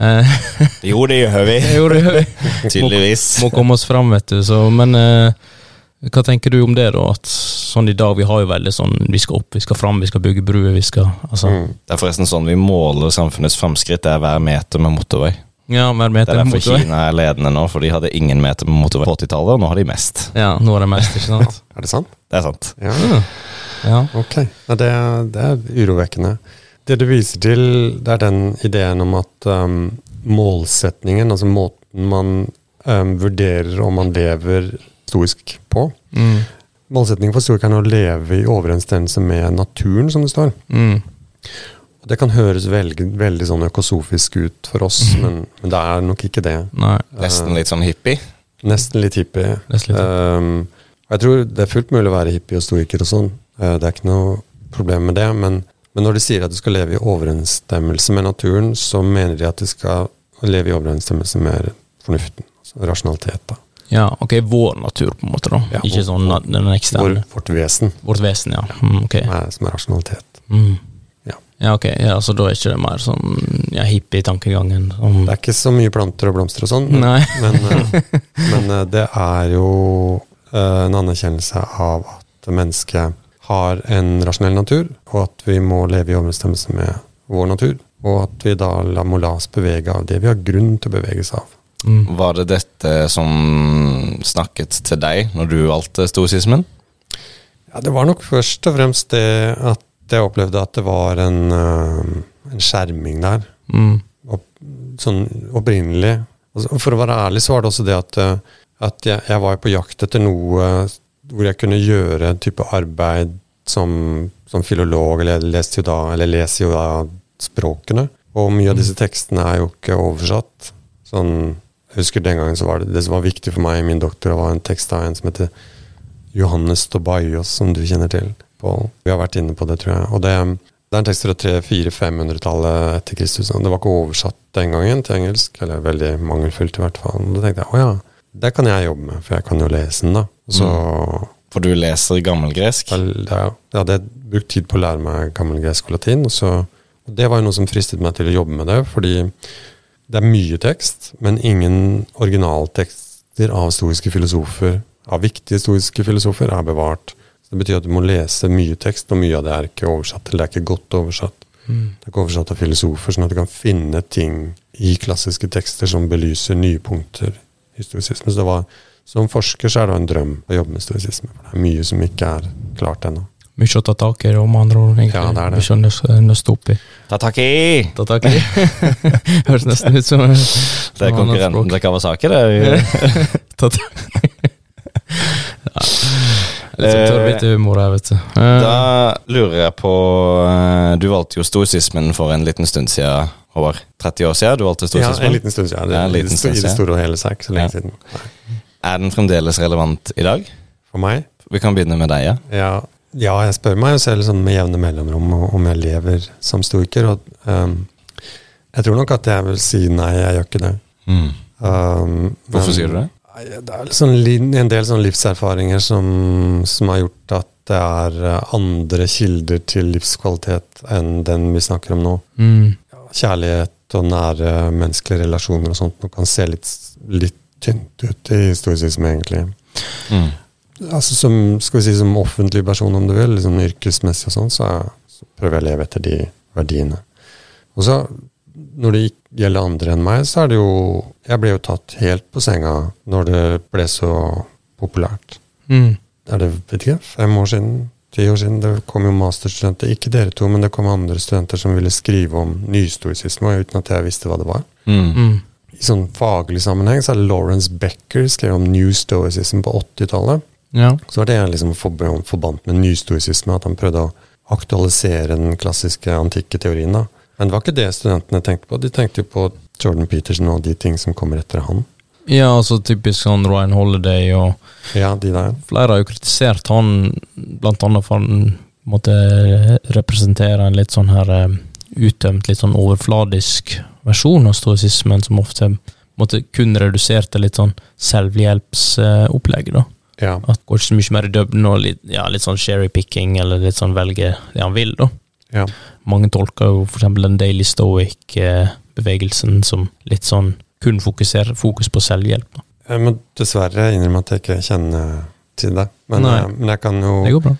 uh, Jo, det gjør vi. jo, det gjør vi. Tydeligvis. må komme oss fram, vet du. Så, men uh, hva tenker du om det, da? At sånn i dag, vi har jo veldig sånn Vi skal opp, vi skal fram, vi skal bygge bruer, vi skal Altså. Mm. Det er forresten sånn vi måler samfunnets framskritt. Det er hver meter med motorvei. Ja, mer Det er derfor. Kina er ledende nå, for de hadde ingen meter med motorvei på 80-tallet, og nå har de mest. Ja, nå er det mest, ikke sant? Er det sant? Det er sant. Ja. Ja. ja. Ok. Ja, det, er- det er urovekkende. Det du viser til, det er den ideen om at um, målsetningen, altså måten man um, vurderer om man lever stoisk på Mm. Målsetningen for stoikerne er å leve i overensstemmelse med naturen, som det står. Mm. Det kan høres veldig, veldig sånn økosofisk ut for oss, men, men det er nok ikke det. Nei, Nesten litt sånn hippie. Nesten litt hippie. nesten litt. Um, jeg tror det er fullt mulig å være hippie og stoiker og sånn. Uh, det er ikke noe problem med det. Men, men når de sier at du skal leve i overensstemmelse med naturen, så mener de at du skal leve i overensstemmelse med fornuften. Altså rasjonalitet. da. Ja, ok, vår natur, på en måte, da. Ja, ikke vår- sånn den eksterne. Vår, vårt vesen Vårt vesen, ja. Mm, ok. er, som er rasjonalitet. Mm. Ja. Ok, ja, så da er ikke det mer sånn ja, hippie-tankegangen? Sånn. Det er ikke så mye planter og blomster og sånn, men, Nei. men, men uh, det er jo uh, en anerkjennelse av at mennesket har en rasjonell natur, og at vi må leve i overensstemmelse med vår natur. Og at vi da la, må la oss bevege av det vi har grunn til å beveges av. Mm. Var det dette som snakket til deg når du valgte stoisismen? Ja, det var nok først og fremst det at jeg opplevde at det var en, uh, en skjerming der. Mm. opp, sånn opprinnelig. Altså, for å være ærlig så var det også det at, eh, at jeg, jeg var på jakt etter noe hvor jeg kunne gjøre en type arbeid som, som filolog, eller jeg leste jo da, eller leser jo da språkene. Og mye av disse tekstene er jo ikke oversatt. Sånn, jeg husker den gangen så var det det som var viktig for meg i min doktor, var en tekst av en som heter Johannes Tobaios, som du kjenner til. Pål. Vi har vært inne på det, tror jeg. Og det, det er en tekst fra 300-400-500-tallet etter Kristus. Det var ikke oversatt den gangen til engelsk, eller veldig mangelfullt i hvert fall. Og da tenkte jeg å ja, det kan jeg jobbe med, for jeg kan jo lese den, da. Så For du leser gammelgresk? Ja, ja, jeg hadde brukt tid på å lære meg gammelgresk og latin. Og så, og det var jo noe som fristet meg til å jobbe med det, fordi det er mye tekst, men ingen originaltekster av historiske filosofer, av viktige historiske filosofer, er bevart. Så Det betyr at du må lese mye tekst, og mye av det er ikke oversatt, eller det er ikke godt oversatt. Mm. Det er ikke oversatt av filosofer, sånn at du kan finne ting i klassiske tekster som belyser nye punkter i stoisisme. Så det var, som forsker så er det en drøm å jobbe med stoisisme. For det er mye som ikke er klart ennå. Mye å ta tak i, om andre ord. egentlig. Ja, det er det. Mye å nøste- nøste opp i. Ta tak i! Ta tak i. Høres nesten ut som Det er konkurrenten til Kawasaki, det. Ta tak ja. Litt sånn tørrvittig humor her, vet du. Eh, Da lurer jeg på eh, Du valgte jo stoisismen for en liten stund siden, Håvard. 30 år siden du valgte Ja, en liten stund siden. Det, Ja, en liten i, det, I det store og hele ikke så lenge Ja. siden. Er den fremdeles relevant i dag? For meg? Vi kan begynne med deg, ja. Ja, ja, jeg spør meg jo selv sånn med jevne mellomrom om jeg lever som stoiker. Og, um, jeg tror nok at jeg vil si nei, jeg gjør ikke det. Um, Hvorfor men- sier du det? Det er liksom en del sånne livserfaringer som, som har gjort at det er eh, andre kilder til livskvalitet enn den vi snakker om nå. Mm. Kjærlighet og nære menneskelige relasjoner og sånt kan se litt, litt tynt ut i historisisme, egentlig. Mm. Altså som, skal vi si, som offentlig person, om du vil, liksom yrkesmessig og sånn, så, så prøver jeg å leve etter de verdiene. Og så, når det gjelder andre enn meg, så er det jo Jeg ble jo tatt helt på senga når det ble så populært. Mm. Er det vet ikke, fem år siden? Ti år siden? Det kom jo masterstudenter, ikke dere to, men det kom andre studenter som ville skrive om nystoisisme, uten at jeg visste hva det var. Mm. Mm. I sånn faglig sammenheng så er Lawrence Becker skrev om New Stoicism på 80-tallet. Ja. Så var det liksom forbandt med nystoisisme, at han prøvde å aktualisere den klassiske antikke teorien. da. Men det var ikke det studentene tenkte på. De tenkte jo på Jordan Peterson og de ting som kommer etter han. ja, altså typisk sånn Ryan Holiday og Ja, de der. Flere har jo kritisert han blant annet for han måtte representere en litt sånn her utømt, uttømt, litt sånn overfladisk versjon av stoisismen, som ofte måtte kun reduserte litt sånn selvhjelpsopplegg, da. Ja. At går ikke så mye mer i dybden og litt, ja, litt sånn sherry picking, eller litt sånn velge det han vil, da. ja. Mange tolker jo eksempel den Daily Stoic-bevegelsen som litt sånn kun fokuserer fokus på selvhjelp. Da. Jeg må dessverre innrømme at jeg ikke kjenner til det. Men, Nei. eh, men jeg kan jo Det går bra.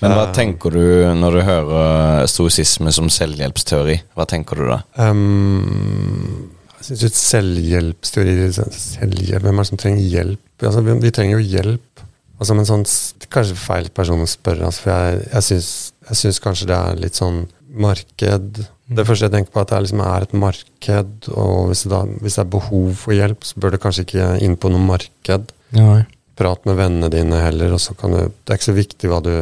Men hva Eh, tenker du når du hører stoisisme som selvhjelpsteori? Hva tenker du da? Um, jeg synes jo selvhjelpsteori selvhjelp, Hvem er det som trenger hjelp? Altså, vi, vi trenger jo hjelp. Altså, men sånn, Kanskje feil person å spørre. Altså, for jeg, jeg, jeg syns kanskje det er litt sånn marked. Det første jeg tenker på, er at det liksom er et marked, og hvis det, da, hvis det er behov for hjelp, så bør du kanskje ikke inn på noe marked. Ja, Prat med vennene dine heller, og så kan du Det er ikke så viktig hva du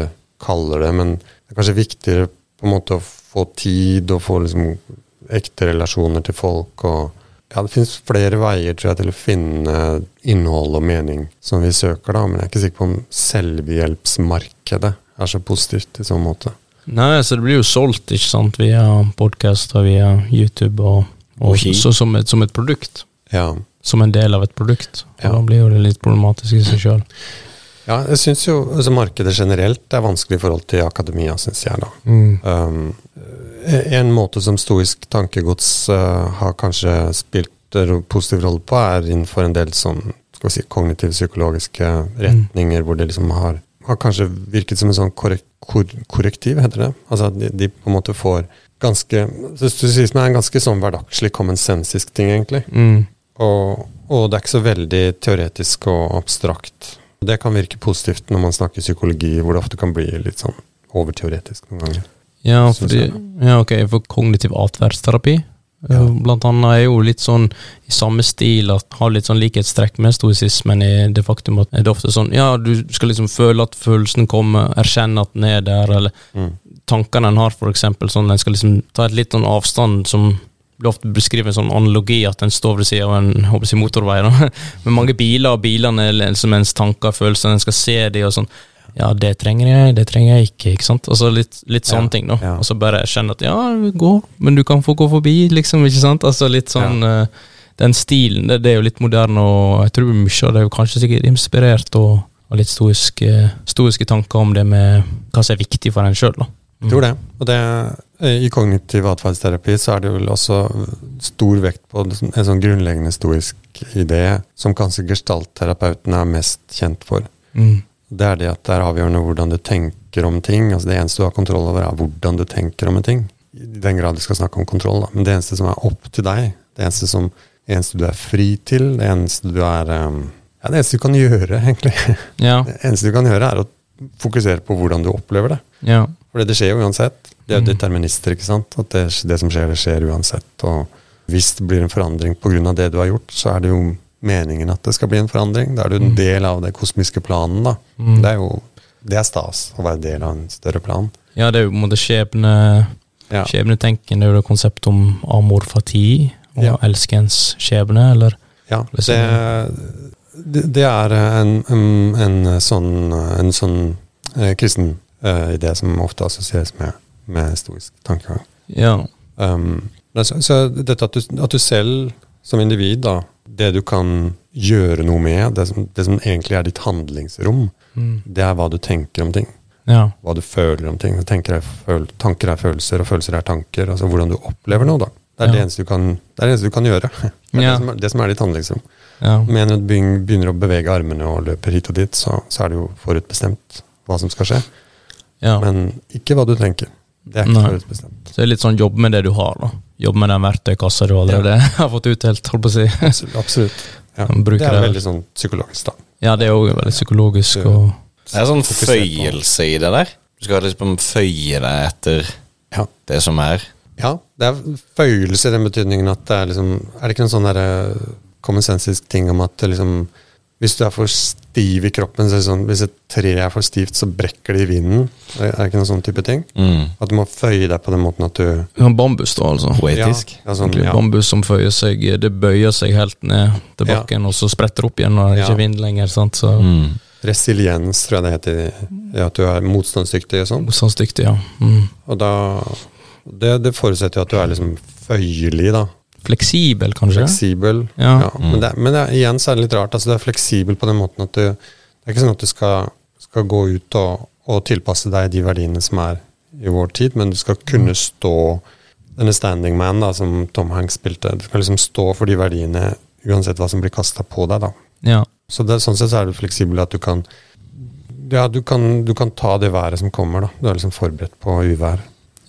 kaller det, men det er kanskje viktigere på en måte å få tid og få liksom ekte relasjoner til folk. og ja, Det finnes flere veier tror jeg, til å finne innhold og mening som vi søker, da, men jeg er ikke sikker på om selvhjelpsmarkedet er så positivt i sånn måte. Nei, så det blir jo solgt, ikke sant, via podkast og via YouTube og, og, okay. så som et, som et produkt. Ja, Som en del av et produkt. Ja. Da blir jo det litt problematisk i seg sjøl. ja jeg syns jo altså markedet generelt er vanskelig i forhold til akademia, syns jeg. da. Mm. Um, en måte som stoisk tankegods uh, har kanskje spilt en positiv rolle på, er innenfor en del sånn skal vi si, kognitive psykologiske retninger, hvor det liksom har, har kanskje virket som en sånn korrek, kor, korrektiv, heter det. Altså at de, de på en måte får ganske Stoisisme er en ganske sånn hverdagslig, kommensensisk ting, egentlig. Mm. Og, og det er ikke så veldig teoretisk og abstrakt. Det kan virke positivt når man snakker psykologi, hvor det ofte kan bli litt sånn overteoretisk noen ganger. Ja, fordi, ja, ok, for kognitiv atferdsterapi Ja. eh, Blant annet er jo litt sånn i samme stil at har litt sånn likhetstrekk med stoisismen i det faktum at det er ofte sånn Ja, du skal liksom føle at følelsen kommer, erkjenne at den er der, eller Mm. tankene en har, for eksempel. Sånn en skal liksom ta et litt sånn avstand som blir ofte beskrevet en sånn analogi, at en står ved siden av en håper jeg, motorvei da, med mange biler, og bilene er liksom ens tanker og følelser, en skal se de og sånn. Ja, det trenger jeg, det trenger jeg ikke, ikke sant? Altså litt, litt Ja, sånne ting, da. ja. Og så bare kjenne at ja, gå, men du kan få gå forbi, liksom, ikke sant? Altså litt sånn eh, Den stilen, det, det er jo litt moderne, og jeg tror mye av det er jo kanskje sikkert inspirert og og litt stoiske, stoiske tanker om det med hva som er viktig for en sjøl, da. Jeg tror det. Og det, eh, I kognitiv atferdsterapi så er det vel også stor vekt på en sånn grunnleggende stoisk idé, som kanskje gestaltterapeuten er mest kjent for. Mm. Det er det at det er avgjørende hvordan du tenker om ting. altså Det eneste du har kontroll over, er hvordan du tenker om en ting. I den grad du skal snakke om kontroll. da. Men det eneste som er opp til deg, det eneste, som, det eneste du er fri til, det eneste du er um, Ja, det eneste du kan gjøre, egentlig. Ja, Det eneste du kan gjøre, er å fokusere på hvordan du opplever det. ja. For det skjer jo uansett. Det er jo Mm. determinister, ikke sant. At det, det som skjer, det skjer uansett. Og hvis det blir en forandring pga. det du har gjort, så er det jo meningen at det skal bli en forandring. Da er du en Mm. del av den kosmiske planen, da. Mm. Det er jo det er stas å være del av en større plan. Ja, det er jo på en måte skjebne, Ja. skjebnetenken. Det er jo det konseptet om amorfati, og Ja. elskens skjebne, eller Ja, Det det, det, det er en, en, en sånn, en sånn eh, kristen eh, idé som ofte assosieres med, med historisk tankegang. Ja. Um, så, så dette at du, at du selv som individ, da, det du kan gjøre noe med, det som, det som egentlig er ditt handlingsrom, Mm. det er hva du tenker om ting. Ja. hva du føler om ting. Er føl tanker er følelser, og følelser er tanker. Altså hvordan du opplever noe, da. Det er, Ja. det, eneste du kan, det er det eneste du kan gjøre. Det er Ja. som er, det som er ditt handlingsrom. Ja. Men når du begynner å bevege armene og løper hit og dit, så, så er det jo forutbestemt hva som skal skje. ja. Men ikke hva du tenker. Det er ikke Nei. forutbestemt. Så det er litt sånn jobb med det du har, da. Jobb med den verktøykassa du allerede har fått utdelt, holdt på å si. Absolutt. absolutt. Ja. Det er veldig sånn psykologisk, da. Ja, det er òg veldig psykologisk og Det er sånn føyelse i det der. Du skal liksom føye deg etter Ja. det som er. Ja, det er føyelse i den betydningen at det er liksom Er det ikke noen sånn derre kommensensisk ting om at liksom Hvis du er for stiv i kroppen, så er det sånn Hvis et tre er for stivt, så brekker det i vinden. Er er det ikke noen sånn type ting? Mm. At du må føye deg på den måten at du Ja, Bambus, da, altså. Poetisk. Ja, sånn, ja. Bambus som føyer seg Det bøyer seg helt ned til Ja. bakken, og så spretter opp igjen når det ikke Ja. er vind lenger. sant? Så Mm. Resiliens, tror jeg det heter. Ja, At du er motstandsdyktig og sånn. Motstandsdyktig, ja. Mm. Og da det, det forutsetter jo at du er liksom føyelig, da. Fleksibel, kanskje? Fleksibel. Ja. Ja, men det, men det, igjen så er det litt rart. Altså, du er fleksibel på den måten at du Det er ikke sånn at du skal, skal gå ut og, og tilpasse deg de verdiene som er i vår tid, men du skal kunne stå Denne Standing Man da, som Tom Hanks spilte, du skal liksom stå for de verdiene uansett hva som blir kasta på deg. da. ja. Så det, sånn sett så er du fleksibel at du kan ja, du kan, du kan ta det været som kommer. da. Du er liksom forberedt på uvær.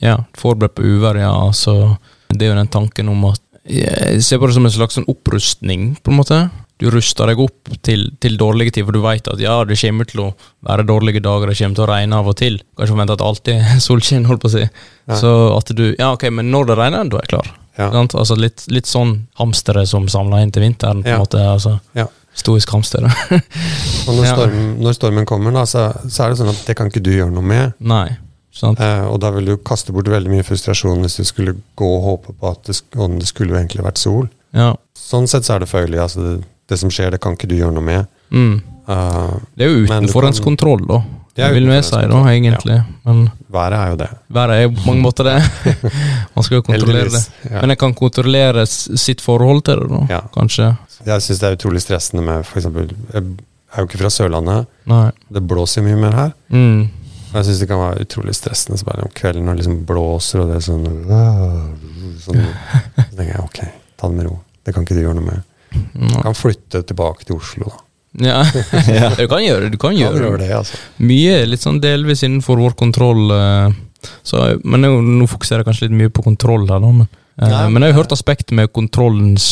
Ja, forberedt på uvær, ja. Altså, det er jo den tanken om at Jeg ser på det som en slags sånn opprustning, på en måte. Du ruster deg opp til, til dårlige tider, for du vet at ja, det kommer til å være dårlige dager, det kommer til å regne av og til. Kanskje forvente at alltid solskinn, holdt på å si. Ja. Så at du Ja, ok, men når det regner, da er jeg klar. Ja. Altså litt, litt sånn hamstere som samla inn til vinteren, på en Ja. måte. altså Ja. Stoisk hamster. Og når, storm, når stormen kommer, da, så, så er det sånn at det kan ikke du gjøre noe med. Nei. Eh, og da vil du kaste bort veldig mye frustrasjon hvis du skulle gå og håpe på at det, det skulle jo egentlig vært sol. Ja. Sånn sett så er det føyelig. Altså det, det som skjer, det kan ikke du gjøre noe med. Mm. Uh, Det er jo utenfor ens kontroll, da. Det er vil vi si, da, egentlig. Men været er jo det. været er jo på mange måter det. Man skal jo kontrollere det. Ja. Men jeg kan kontrollere sitt forhold til det, da. Ja. Kanskje. Jeg syns det er utrolig stressende med f.eks. Jeg er jo ikke fra Sørlandet. Nei. Det blåser mye mer her. Mm. Jeg syns det kan være utrolig stressende så bare om kvelden når det liksom blåser, og det er sånn, sånn Så tenker jeg ok, ta det med ro. Det kan ikke du gjøre noe med. Du kan flytte tilbake til Oslo, da. Ja. Du kan gjøre det. Du kan Ja, gjøre du det. gjør det, altså. Mye litt sånn delvis innenfor vår kontroll. eh, Så, men nå, nå fokuserer jeg kanskje litt mye på kontroll her, da. Men, eh, Nei, men jeg har hørt aspektet med kontrollens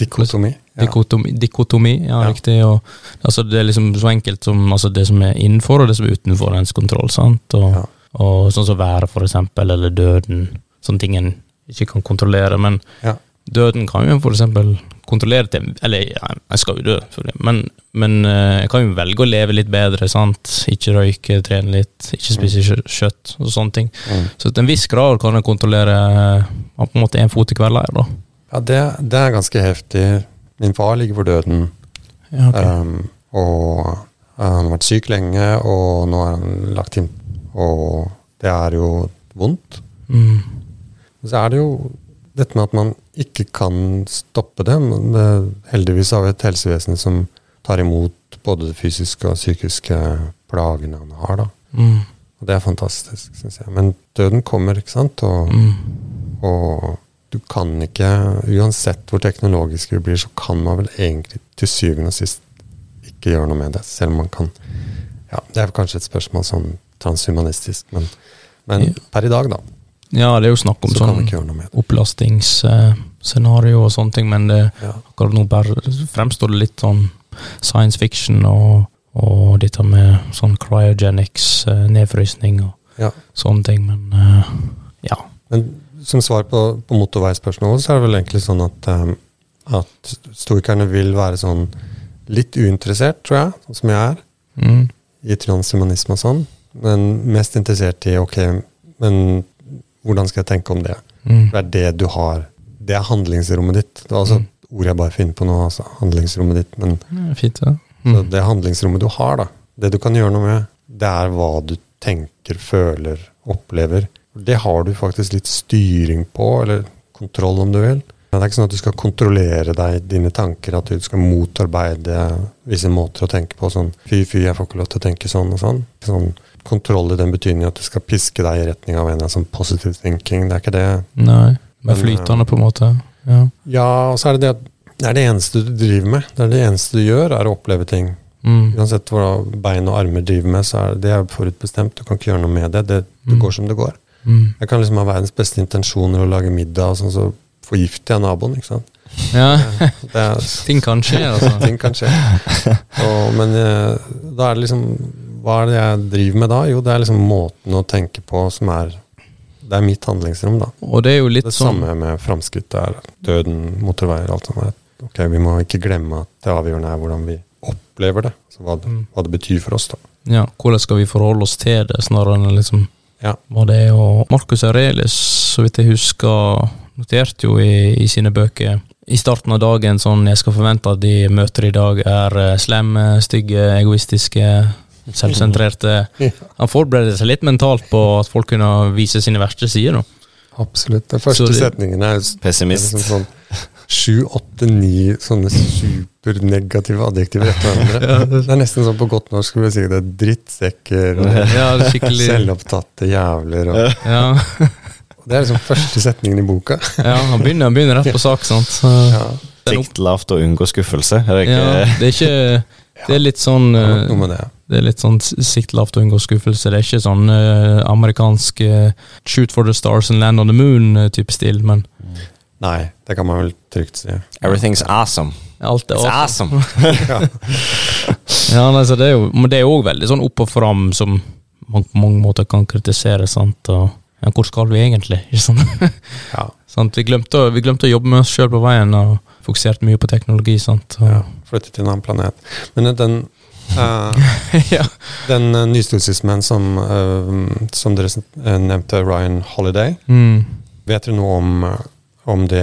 Dikotomi. Dikotomi, dikotomi ja, riktig. Og, altså, det er liksom så enkelt som altså, det som er innenfor, og det som er utenfor ens kontroll. sant? Og, og sånn som været, for eksempel, eller døden. Sånne ting en ikke kan kontrollere. Men døden kan jo for eksempel kontrollere til Eller ja, jeg skal jo dø. Men, men eh, jeg kan jo velge å leve litt bedre. sant? Ikke røyke, trene litt, ikke spise kjø- kjøtt og sånne ting. Mm. Så til en viss grad kan jeg kontrollere eh, på en måte én fot i hver leir. da. Ja, det, det er ganske heftig. Min far ligger for døden, Ja, okay. um, og uh, han har vært syk lenge, og nå er han lagt inn Og det er jo vondt. Mm. Så er det jo dette med at man ikke kan stoppe det. men det heldigvis har vi et helsevesen som tar imot både de fysiske og psykiske plagene han har. da. Mm. Og det er fantastisk, syns jeg. Men døden kommer, ikke sant? Og, Mm. og du kan ikke Uansett hvor teknologisk du blir, så kan man vel egentlig til syvende og sist ikke gjøre noe med det. Selv om man kan Ja, det er kanskje et spørsmål sånn transhumanistisk, men, men per i dag, da, Ja, det er jo snakk om så sånn opplastingsscenario og sånne ting, men det, Ja. akkurat nå fremstår det litt sånn science fiction og, og dette med sånn cryogenics, eh, nedfrysning og Ja. sånne ting, men eh, ja. Men som svar på, på motorveispørsmålet, så er det vel egentlig sånn at, um, at stoikerne vil være sånn litt uinteressert, tror jeg, sånn som jeg er, Mm. i transhumanisme og sånn, men mest interessert i ok, men hvordan skal jeg tenke om det? Mm. Det er det du har. Det er handlingsrommet ditt. Det var altså Mm. ord jeg bare finner på nå, altså handlingsrommet ditt. Men Ja, fint, det. så Mm. det handlingsrommet du har, da, det du kan gjøre noe med, det er hva du tenker, føler, opplever. Det har du faktisk litt styring på, eller kontroll om du vil. Det er ikke sånn at du skal kontrollere deg, dine tanker, at du skal motarbeide visse måter å tenke på. Sånn fy, fy, jeg får ikke lov til å tenke sånn og sånn. sånn kontroll i den betydning at du skal piske deg i retning av en sånn positive thinking. Det er ikke det. Nei. Men, flytende, på en måte. Ja. Ja, og så er det det at det er det eneste du driver med. Det er det eneste du gjør, er å oppleve ting. Mm. Uansett hva bein og armer driver med, så er det, det er forutbestemt. Du kan ikke gjøre noe med det. Det, det Mm. går som det går. Mm. Jeg kan liksom ha verdens beste intensjoner og lage middag, og sånn, så forgifter jeg naboen. ikke sant? Ja, Det er, ting kan skje, altså. ting kan skje. Og, men eh, da er det liksom Hva er det jeg driver med da? Jo, det er liksom måten å tenke på som er Det er mitt handlingsrom, da. Og det er jo litt Det sånn samme med framskritt. Døden, motorveier, alt sånt. Ok, Vi må ikke glemme at det avgjørende er hvordan vi opplever det. Så hva, det- Mm. hva det betyr for oss, da. Ja, hvordan skal vi forholde oss til det, snarere enn liksom Ja. var det er. Og Marcus Aurelius, så vidt jeg husker, noterte jo i, i sine bøker i starten av dagen sånn Jeg skal forvente at de møter i dag, er eh, slemme, stygge, egoistiske, selvsentrerte. Han forbereder seg litt mentalt på at folk kunne vise sine verste sider. da. Absolutt. Den første det- setningen er, er Pessimist. liksom sånn sju, åtte, ni sånne supernegative adjektiver etter hverandre. Det er nesten sånn på godt norsk skulle vi si det. er Drittsekker og Ja, selvopptatte jævler. Og, ja, det er liksom første setningen i boka. ja, han begynner, han begynner rett på sak, sant. Ja, Sikt lavt og unngå skuffelse. Er det ikke ja, det er ikke Det er litt sånn det eh, noe med det. Det er litt sånn sikt lavt og unngå skuffelse. Det er ikke sånn uh, amerikansk uh, shoot for the stars and land on the moon-type stil, men Nei, det kan man vel trygt si. Everything's awesome. alt er It's awesome. awesome. Ja. Ja, nei, det er jo, men det er òg veldig sånn opp og fram, som man på mange måter kan kritisere. sant? Og, ja, hvor skal vi egentlig? Ja. sånn, Vi, glemte, vi glemte å jobbe med oss sjøl på veien, og fokuserte mye på teknologi. sant? Og, ja. Flytte til en annen planet. Men den Uh, ja. Den uh, nystoisismen som, uh, som dere eh, nevnte, Ryan Holiday, Mm. vet dere noe om, eh, om det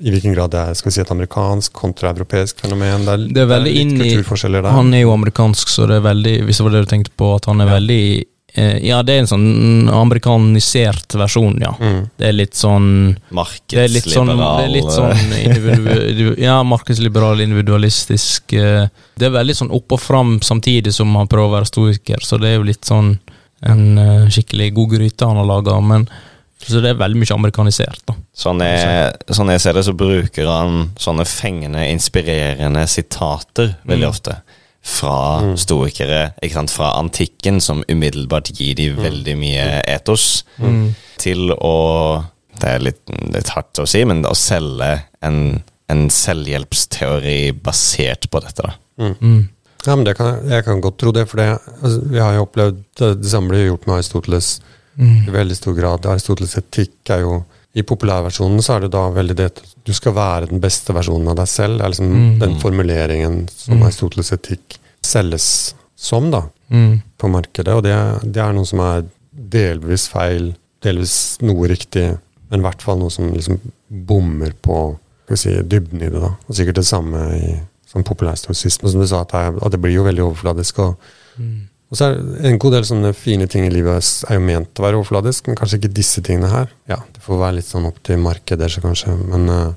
i hvilken grad det er skal vi si, et amerikansk kontra europeisk fenomen? Det er, Det er veldig litt inn i- kulturforskjeller der. Han er jo amerikansk, så det er veldig Hvis det var det du tenkte på, at han er Ja. veldig eh, Ja, det er en sånn amerikanisert versjon, ja. mm. Det er litt sånn Det er sånn, Markedsliberal. det er litt sånn individu, Ja, markedsliberal, individualistisk eh, Det er veldig sånn opp og fram samtidig som han prøver å være stoiker, så det er jo litt sånn en eh, skikkelig god gryte han har laga, men Så det er veldig mye amerikanisert, da. Sånn jeg, sånn jeg ser det, så bruker han sånne fengende, inspirerende sitater veldig Mm. ofte. Fra Mm. stoikere, ikke sant, fra antikken, som umiddelbart gir de veldig mye etos, Mm. til å Det er litt, litt hardt å si, men å selge en, en selvhjelpsteori basert på dette, da. Mm. Ja, men det kan, jeg kan godt tro det, for det, altså, vi har jo opplevd det, det samme blir gjort med Aristoteles Mm. i veldig stor grad. Aristoteles etikk er jo I populærversjonen så er det da veldig det at du skal være den beste versjonen av deg selv. Det er liksom Mm. den formuleringen som Mm. Aristoteles etikk selges som, da, Mm. på markedet. Og det, det er noe som er delvis feil, delvis noe riktig, men i hvert fall noe som liksom bommer på skal vi si, dybden i det. da. Og sikkert det samme i som populærstorsisme, som du sa, at det, at det blir jo veldig overfladisk. og Mm. Og så er det en god del sånne fine ting i livet er jo ment å være overfladisk, men kanskje ikke disse tingene her. Ja, Det får være litt sånn opp til markedet, så kanskje. Men uh,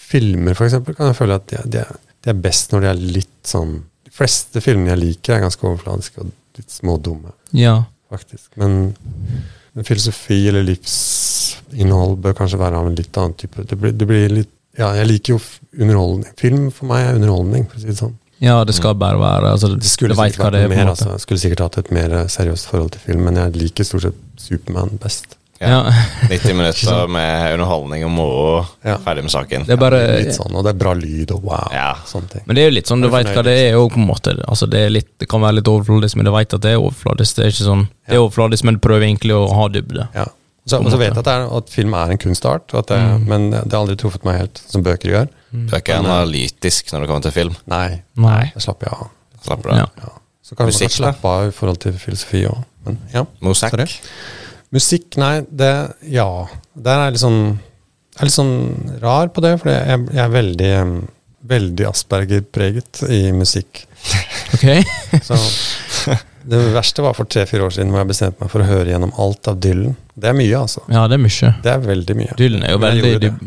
filmer, eksempel, kan jeg føle at det, de, de, er best når de er litt sånn De fleste filmene jeg liker, er ganske overfladiske og litt smådumme, Ja. faktisk. Men, men filosofi eller livsinnhold bør kanskje være av en litt annen type. Det blir, det blir litt Ja, jeg liker jo underholdning. Film for meg er underholdning, for å si det sånn. Ja, det skal bare være altså, Det skulle Du vet sikkert hva det er. mer, altså. Skulle sikkert hatt et mer seriøst forhold til film, men jeg liker stort sett Supermann best. Ja. 90 minutter med underholdning og moro, Ja. ferdig med saken. Det er bare Litt sånn, og det er bra lyd og wow. Ja. Sånne ting. Men det er jo litt sånn, du veit hva det er òg, på en måte. Altså, det, er litt, det kan være litt overfladisk, men du veit at det er overfladisk. Det er ikke sånn Det er overfladisk, men du prøver egentlig å ha dybde. Ja. Så, og så vet jeg at, det er, at film er en kunstart, og at det, Mm. men det har aldri truffet meg helt, som bøker gjør. Du er ikke Men, eh, analytisk når det kommer til film. Nei, Nei. Jeg slapper av. Slapper du av. Ja. Så kan man Musikk, kanskje slappe av i forhold til filosofi òg. Ja. Musikk? Sorry. Musikk, nei, det Ja. Der er jeg litt sånn Jeg er litt sånn rar på det, for jeg, jeg er veldig Veldig Asperger-preget i musikk. Ok? Så Det verste var for tre-fire år siden, hvor jeg bestemte meg for å høre gjennom alt av Dylan. Det er mye, altså. Ja, det er mye. Det er veldig mye. Dylan er jo veldig gjorde dyp,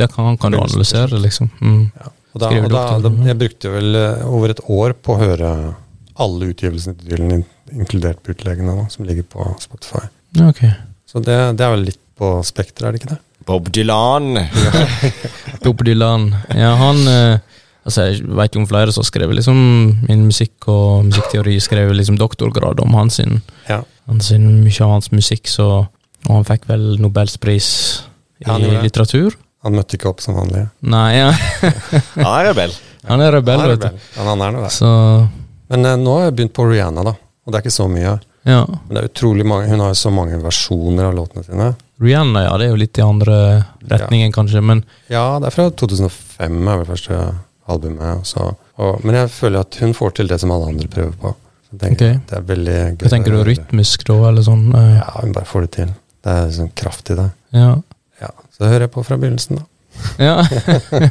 det kan, han kan du analysere, liksom. Mm. Og da, og da, da, jeg brukte vel eh, over et år på å høre alle utgivelsene til Dylan, inkludert bootleggene, da, som ligger på Spotify. Okay. ok. Så det, det er vel litt på spekteret, er det ikke det? Bob Dylan. Bob Dylan. Ja, han eh, Altså, jeg vet jo om flere som har skrevet liksom min musikk og musikkteori, skrevet liksom doktorgrad om hans Ja. hans mye av hans musikk, så Og han fikk vel Nobels pris i Ja, litteratur? Han møtte ikke opp som vanlig. Nei, ja. Han er rebell. han er rebell, Han er vet du. han er det. Så Men eh, nå har jeg begynt på Rihanna, da. Og det er ikke så mye. ja. Men det er utrolig mange, hun har jo så mange versjoner av låtene sine. Rihanna, ja, det er jo litt i andre retningen, kanskje, men Ja, det er fra 2005, er vel første albumet. Og så, og, men jeg føler at hun får til det som alle andre prøver på. Så tenker, okay. Det er veldig gøy. hva tenker du rytmisk, da, eller sånn? eh, Ja, hun bare får det til. Det er sånn kraft i det. Ja. Ja, Så hører jeg på fra begynnelsen, da. ja.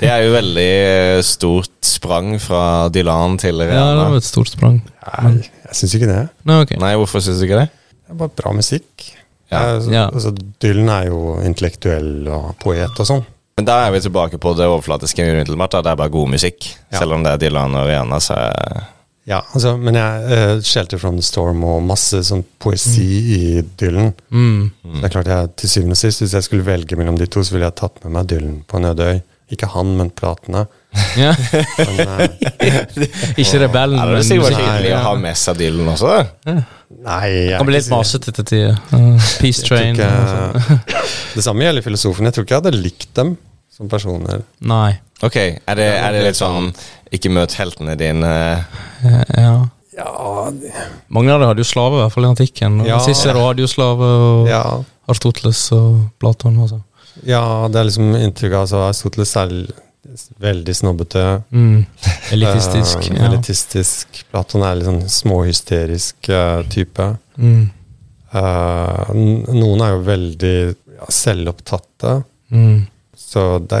Det er jo veldig eh, stort sprang fra Dylan til ja, det var et stort sprang. Nei, jeg syns ikke det. Nei, okay. Nei, hvorfor syns du ikke det? Det er bare bra musikk. Ja. Eh, så- Ja. Altså, Dylan er jo intellektuell og poet og sånn. Men da er vi tilbake på det overflatiske umiddelbart. Det er bare god musikk. Ja. Selv om det er Dylan og Rihanna, så er Ja, altså, men jeg uh, 'Shelter from the Storm' og masse sånn poesi i Dylan. Mm. Det er klart jeg, til syvende og sist, Hvis jeg skulle velge mellom de to, så ville jeg tatt med meg Dylan på en øde øy. Ikke han, men platene. Ja. Men, uh, Ikke rebellen, men det er sikkert hyggelig å ha med seg Dylan også. da. Nei, jeg Kan bli litt masete til tider. Uh, Peace Train. ikke- sånn. Det samme gjelder filosofen. Jeg tror ikke jeg hadde likt dem som personer. Nei. Ok, er det, er det litt sånn ikke møt heltene dine? Eh, Ja. Ja, Mange av dem hadde jo slave, i hvert fall i antikken. Ja. Cicero hadde jo slave, og ja, Aristoteles og Platon. Altså. ja, det er liksom inntrykk av altså, Aristoteles l- veldig snobbete. Mm. Elitistisk. ja. elitistisk. Platon er litt sånn småhysterisk uh, type. Mm. Uh, noen er jo veldig ja, selvopptatte. Mm. Så det,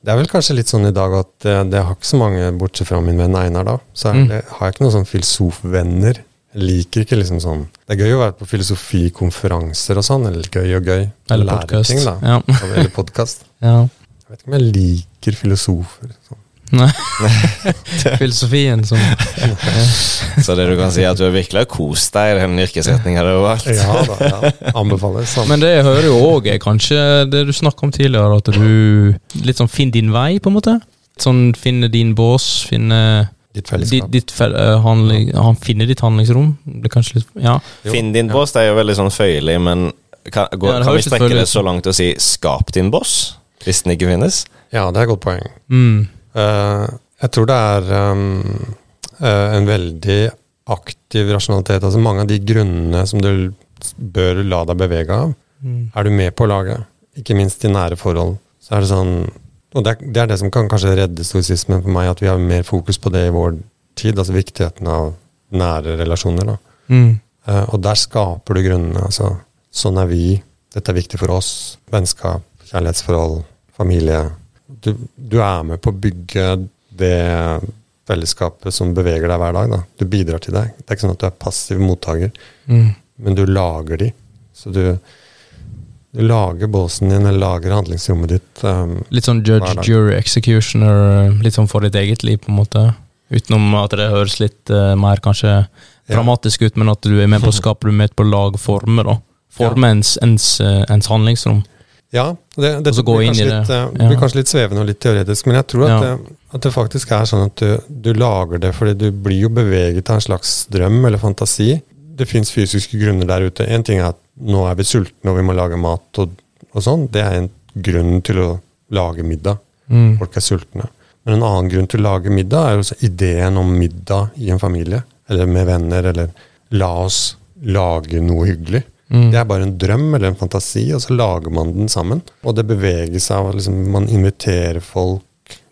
det er vel kanskje litt sånn i dag at det, det har ikke så mange, bortsett fra min venn Einar, da. Så Mm. det, har jeg ikke noen sånn filosofvenner. Jeg liker ikke liksom sånn Det er gøy å være på filosofikonferanser og sånn, eller gøy og gøy. Eller podkast. Ja. Eller podkast. ja. Jeg vet ikke om jeg liker filosofer. Sånn. Nei. Filosofien som Så det du kan si, er at du virkelig har kost deg i den yrkesretninga du har valgt. Ja da, ja. Anbefales. Sånn. Men det jeg hører jo òg er kanskje det du snakka om tidligere, at du litt sånn finner din vei, på en måte. Sånn finne din bås, finne Ditt ditt, fellesskap. ditt ditt, eh, handling, Han finner ditt handlingsrom. Det kanskje litt Ja. Finn din boss, det er jo veldig sånn føyelig, men kan, går, Ja, kan vi strekke det så langt og si 'skap din boss', hvis den ikke finnes? Ja, det er et godt poeng. Mm. Uh, jeg tror det er um, uh, en veldig aktiv rasjonalitet. Altså mange av de grunnene som du bør la deg bevege av, Mm. er du med på laget. Ikke minst i nære forhold. Så er det sånn Og det er, det er det som kan kanskje redde stoisismen for meg, at vi har mer fokus på det i vår tid. Altså viktigheten av nære relasjoner. da. Mm. Uh, og der skaper du grunnene. altså Sånn er vi. Dette er viktig for oss. Vennskap, kjærlighetsforhold, familie. Du, du er med på å bygge det fellesskapet som beveger deg hver dag. da. Du bidrar til deg. Det er ikke sånn at du er passiv mottaker, Mm. men du lager de. Så du, du lager båsen din, eller lager handlingsrommet ditt. Um, Litt sånn judge, jury, executioner. Litt sånn for ditt eget liv, på en måte. Utenom at det høres litt uh, mer kanskje Ja. dramatisk ut, men at du er med på å skape, du er med på å lage former, da. Forme ens, ens, eh, ens handlingsrom. Ja, det, det blir, kanskje litt, det. Ja. blir kanskje litt svevende og litt teoretisk, men jeg tror at, Ja. det, at det faktisk er sånn at du, du lager det fordi du blir jo beveget av en slags drøm eller fantasi. Det fins fysiske grunner der ute. Én ting er at nå er vi sultne og vi må lage mat og, og sånn. Det er en grunn til å lage middag. Mm. Folk er sultne. Men en annen grunn til å lage middag er jo ideen om middag i en familie. Eller med venner, eller la oss lage noe hyggelig. Mm. Det er bare en drøm eller en fantasi, og så lager man den sammen. Og det beveger seg av liksom, Man inviterer folk,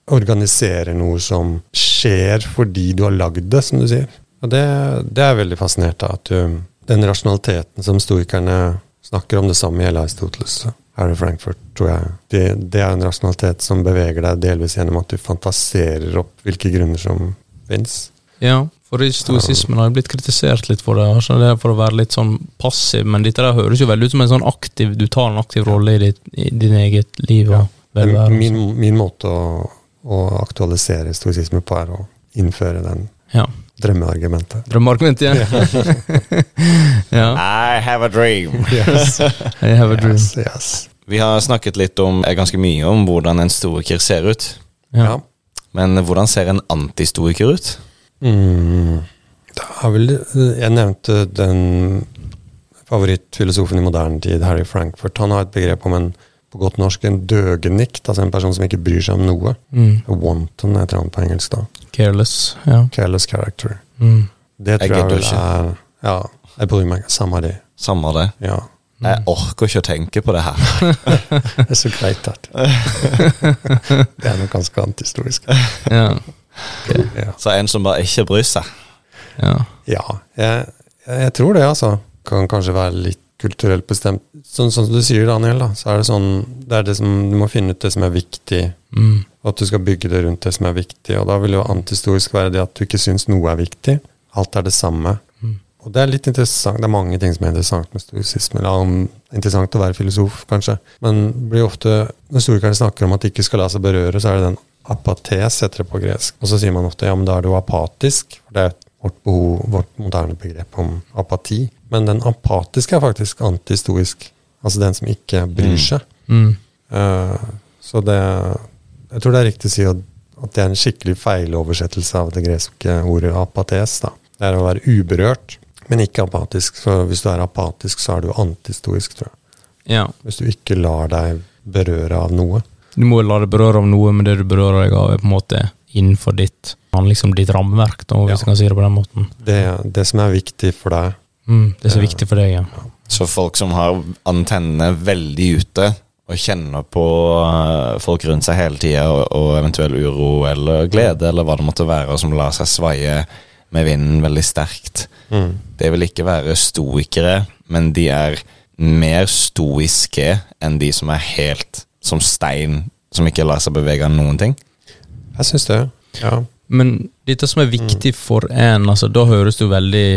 organiserer noe som skjer fordi du har lagd det, som du sier. Og det, det er veldig fascinert av. At du, den rasjonaliteten som stoikerne snakker om, det samme gjelder Aristoteles. Harry Frankfurt, tror jeg. Det, det er en rasjonalitet som beveger deg delvis gjennom at du fantaserer opp hvilke grunner som fins. Ja, For stoisismen har jo blitt kritisert litt for det. Det for å være litt sånn passiv, men dette der høres jo veldig ut som en sånn aktiv Du tar en aktiv rolle i, ditt, i din eget liv og velvære. Min, min måte å, å aktualisere stoisisme på er å innføre den Ja. drømmeargumentet. Drømmeargumentet, ja. ja. I have a dream. Yes, I have a dream. yes, yes. Vi har snakket litt om, eh, ganske mye om hvordan en stoiker ser ut. Ja. Ja. Men hvordan ser en antistoiker ut? Mm. Det er vel Jeg nevnte den favorittfilosofen i moderne tid, Harry Frankfurt. Han har et begrep om en på godt norsk en døgenikt, altså en person som ikke bryr seg om noe. Mm. Wanton heter han på engelsk, da. Careless. Ja. Careless character. Mm. Det tror jeg, jeg vel ikke. er Ja, jeg bryr meg samme Samme det. Samme det. Ja. Jeg orker ikke å tenke på det her. Det er så greit at Det er noe ganske antihistorisk. Ja. Ja, Så en som bare ikke bryr seg. ja. ja jeg, jeg, tror det, altså. Kan kanskje være litt kulturelt bestemt. Sånn, sånn som du sier, Daniel, da, så er det sånn det er det som, Du må finne ut det som er viktig, Mm. og at du skal bygge det rundt det som er viktig. Og da vil jo antihistorisk være det at du ikke syns noe er viktig. Alt er det samme. Mm. Og det er litt interessant. Det er mange ting som er interessant med stoisisme. Eller interessant å være filosof, kanskje. Men blir ofte, når historikerne snakker om at de ikke skal la seg berøre, så er det den apates, heter det på gresk. Og så sier man ofte ja, men da er du apatisk. For det er vårt, behov, vårt moderne begrep om apati. Men den apatiske er faktisk antihistorisk. Altså den som ikke bryr Mm. seg. Mm. Uh, så det Jeg tror det er riktig å si at, at det er en skikkelig feiloversettelse av det greske ordet apates. da. Det er å være uberørt, men ikke apatisk. Så hvis du er apatisk, så er du antistoisk, tror jeg. ja. Hvis du ikke lar deg berøre av noe. Du må la deg berøre av noe, men det du berører deg av, er på en måte innenfor ditt liksom ditt rammeverk, da, hvis Ja. jeg kan si det på den måten. Det, det som er viktig for deg. Mm. Det er viktig for deg, ja. Så folk som har antennene veldig ute, og kjenner på eh, folk rundt seg hele tida, og, og eventuell uro eller glede, eller hva det måtte være, og som lar seg svaie med vinden veldig sterkt. Mm. Det vil ikke være stoikere, men de er mer stoiske enn de som er helt som stein, som ikke lar seg bevege av noen ting. Jeg syns det. Ja. Men dette som er viktig for en, altså, da høres det jo veldig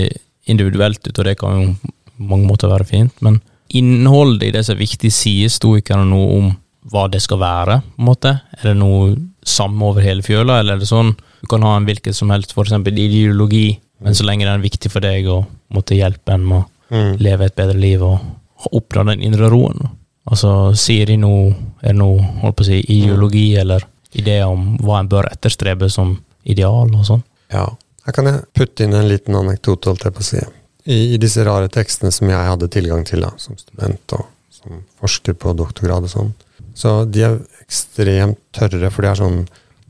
individuelt ut, og det kan jo på mange måter være fint, men innholdet i det som er viktig, sier stoikerne noe om hva det skal være, på en måte? Er det noe samme over hele fjøla, eller er det sånn du kan ha en hvilken som helst, for eksempel ideologi, men så lenge den er viktig for deg og måtte hjelpe en med å Mm. leve et bedre liv og oppnå den indre roen. Altså, sier de noe, er det noe, holdt på å si, ideologi eller ideer om hva en bør etterstrebe som ideal og sånn? Ja. Her kan jeg putte inn en liten anekdote, holdt jeg på å si. I, I disse rare tekstene som jeg hadde tilgang til da, som student og som forsker på doktorgrad og sånn, så de er ekstremt tørre, for de er sånn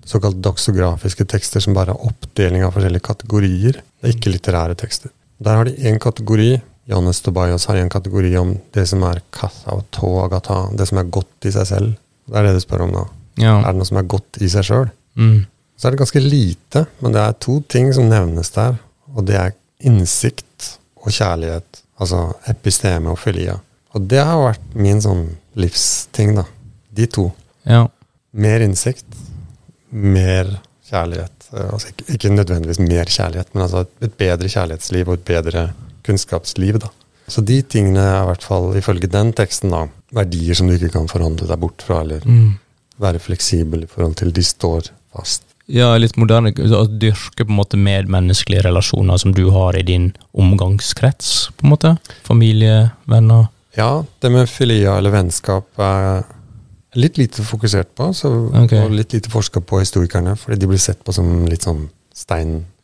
såkalt doksografiske tekster som bare er oppdeling av forskjellige kategorier. Det er ikke litterære tekster. Der har de én kategori. Johannes Tobias har en kategori om det som er kassa og toagata, det som er godt i seg selv. Det er det du spør om da. Ja. Er det noe som er godt i seg sjøl? Mm. Så er det ganske lite, men det er to ting som nevnes der. Og det er innsikt og kjærlighet. Altså episteme og filia. Og det har vært min sånn livsting, da. De to. ja. Mer innsikt, mer kjærlighet. Eh, Altså ikke, ikke nødvendigvis mer kjærlighet, men altså et, et bedre kjærlighetsliv og et bedre kunnskapsliv, da. Så de tingene er i hvert fall, ifølge den teksten, da, verdier som du ikke kan forhandle deg bort fra, eller Mm. være fleksibel i forhold til. De står fast. Ja, litt moderne. Å dyrke på en måte medmenneskelige relasjoner som du har i din omgangskrets, på en måte. Familie, venner. Ja, det med filia eller vennskap er litt lite fokusert på, så, okay. og litt lite forska på historikerne, fordi de blir sett på som litt sånn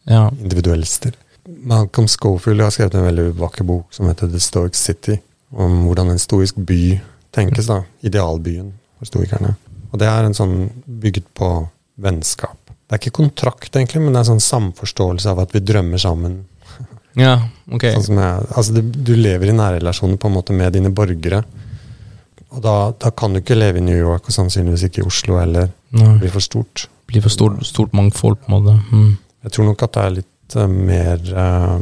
Ja. steinindividualister. Malcolm Schofield har skrevet en veldig vakker bok som heter The Stoic City, om hvordan en stoisk by tenkes, da. Idealbyen for stoikerne. Og det er en sånn bygget på vennskap. Det er ikke kontrakt, egentlig, men det er sånn samforståelse av at vi drømmer sammen ja, ok. Sånn jeg, altså du, du lever i nærrelasjoner på en måte med dine borgere. Og da, da kan du ikke leve i New York, og sannsynligvis ikke i Oslo heller. Det blir for stort. blir for stort, stort mangfold, på en måte. Mm. Jeg tror nok at det er litt mer eh,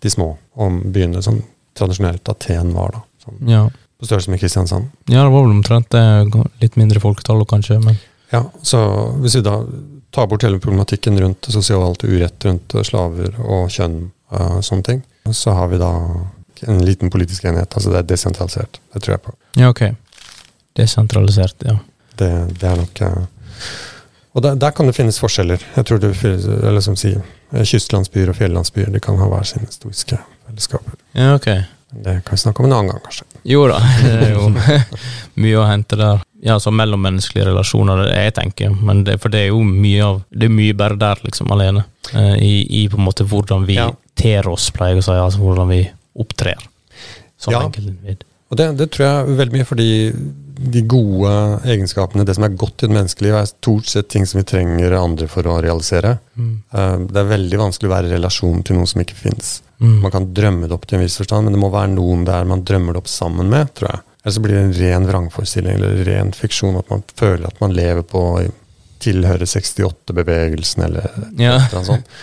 de små om byene som tradisjonelt Aten var, da. Som, Ja. på størrelse med Kristiansand. ja, det var vel omtrent det. Litt mindre folketall, kanskje, men Ja, så hvis vi da tar bort hele problematikken rundt sosialt urett rundt slaver og kjønn og sånne ting, så har vi da en liten politisk enhet. Altså det er desentralisert. Det tror jeg på. Ja, ok. Desentralisert, ja. Det, det er nok eh, Og der, der, kan det finnes forskjeller. Jeg tror du, eller som sier, Kystlandsbyer og fjellandsbyer de kan ha hver sine historiske fellesskaper. Ja, ok. Det kan vi snakke om en annen gang, kanskje. Jo da, det er jo mye å hente der. Ja, så mellommenneskelige relasjoner, det jeg tenker. Men det, for det er jo mye av Det er mye bare der, liksom, alene. Eh, i, I, på en måte hvordan vi ja. ter oss, pleier jeg å si. Altså hvordan vi opptrer som ja. enkeltindivid. Og det, det, tror jeg veldig mye fordi de gode egenskapene, det som er godt i det menneskelige, er stort sett ting som vi trenger andre for å realisere. Mm. Uh, det er veldig vanskelig å være i relasjon til noe som ikke fins. Mm. Man kan drømme det opp til en viss forstand, men det må være noen der man drømmer det opp sammen med, tror jeg. Eller så blir det en ren vrangforestilling eller ren fiksjon, at man føler at man lever på tilhører 68-bevegelsen eller ja. noe sånt.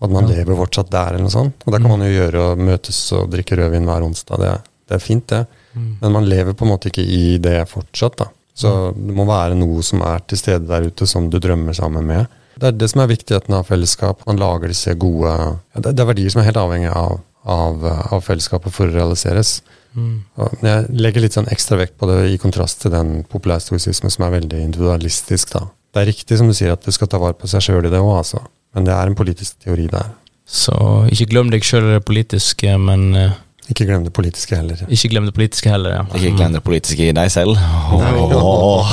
Og at man ja. lever fortsatt der, eller noe sånt. Og det kan man jo gjøre og møtes og drikke rødvin hver onsdag. Det, det er fint, det. Mm. Men man lever på en måte ikke i det fortsatt. da. Så mm. det må være noe som er til stede der ute, som du drømmer sammen med. Det er det som er viktigheten av fellesskap. Man lager disse gode ja, det, er verdier som er helt avhengig av, av, av fellesskapet for å realiseres. Mm. jeg legger litt sånn ekstra vekt på det i kontrast til den populærstoisismen som er veldig individualistisk. da. Det er riktig som du sier at du skal ta vare på seg sjøl i det òg, altså. Men det er en politisk teori der. Så ikke glem deg sjøl politiske, men uh, ikke glem det politiske heller. Ikke glem det politiske heller, ja. Ikke glem det politiske i deg selv. Oh.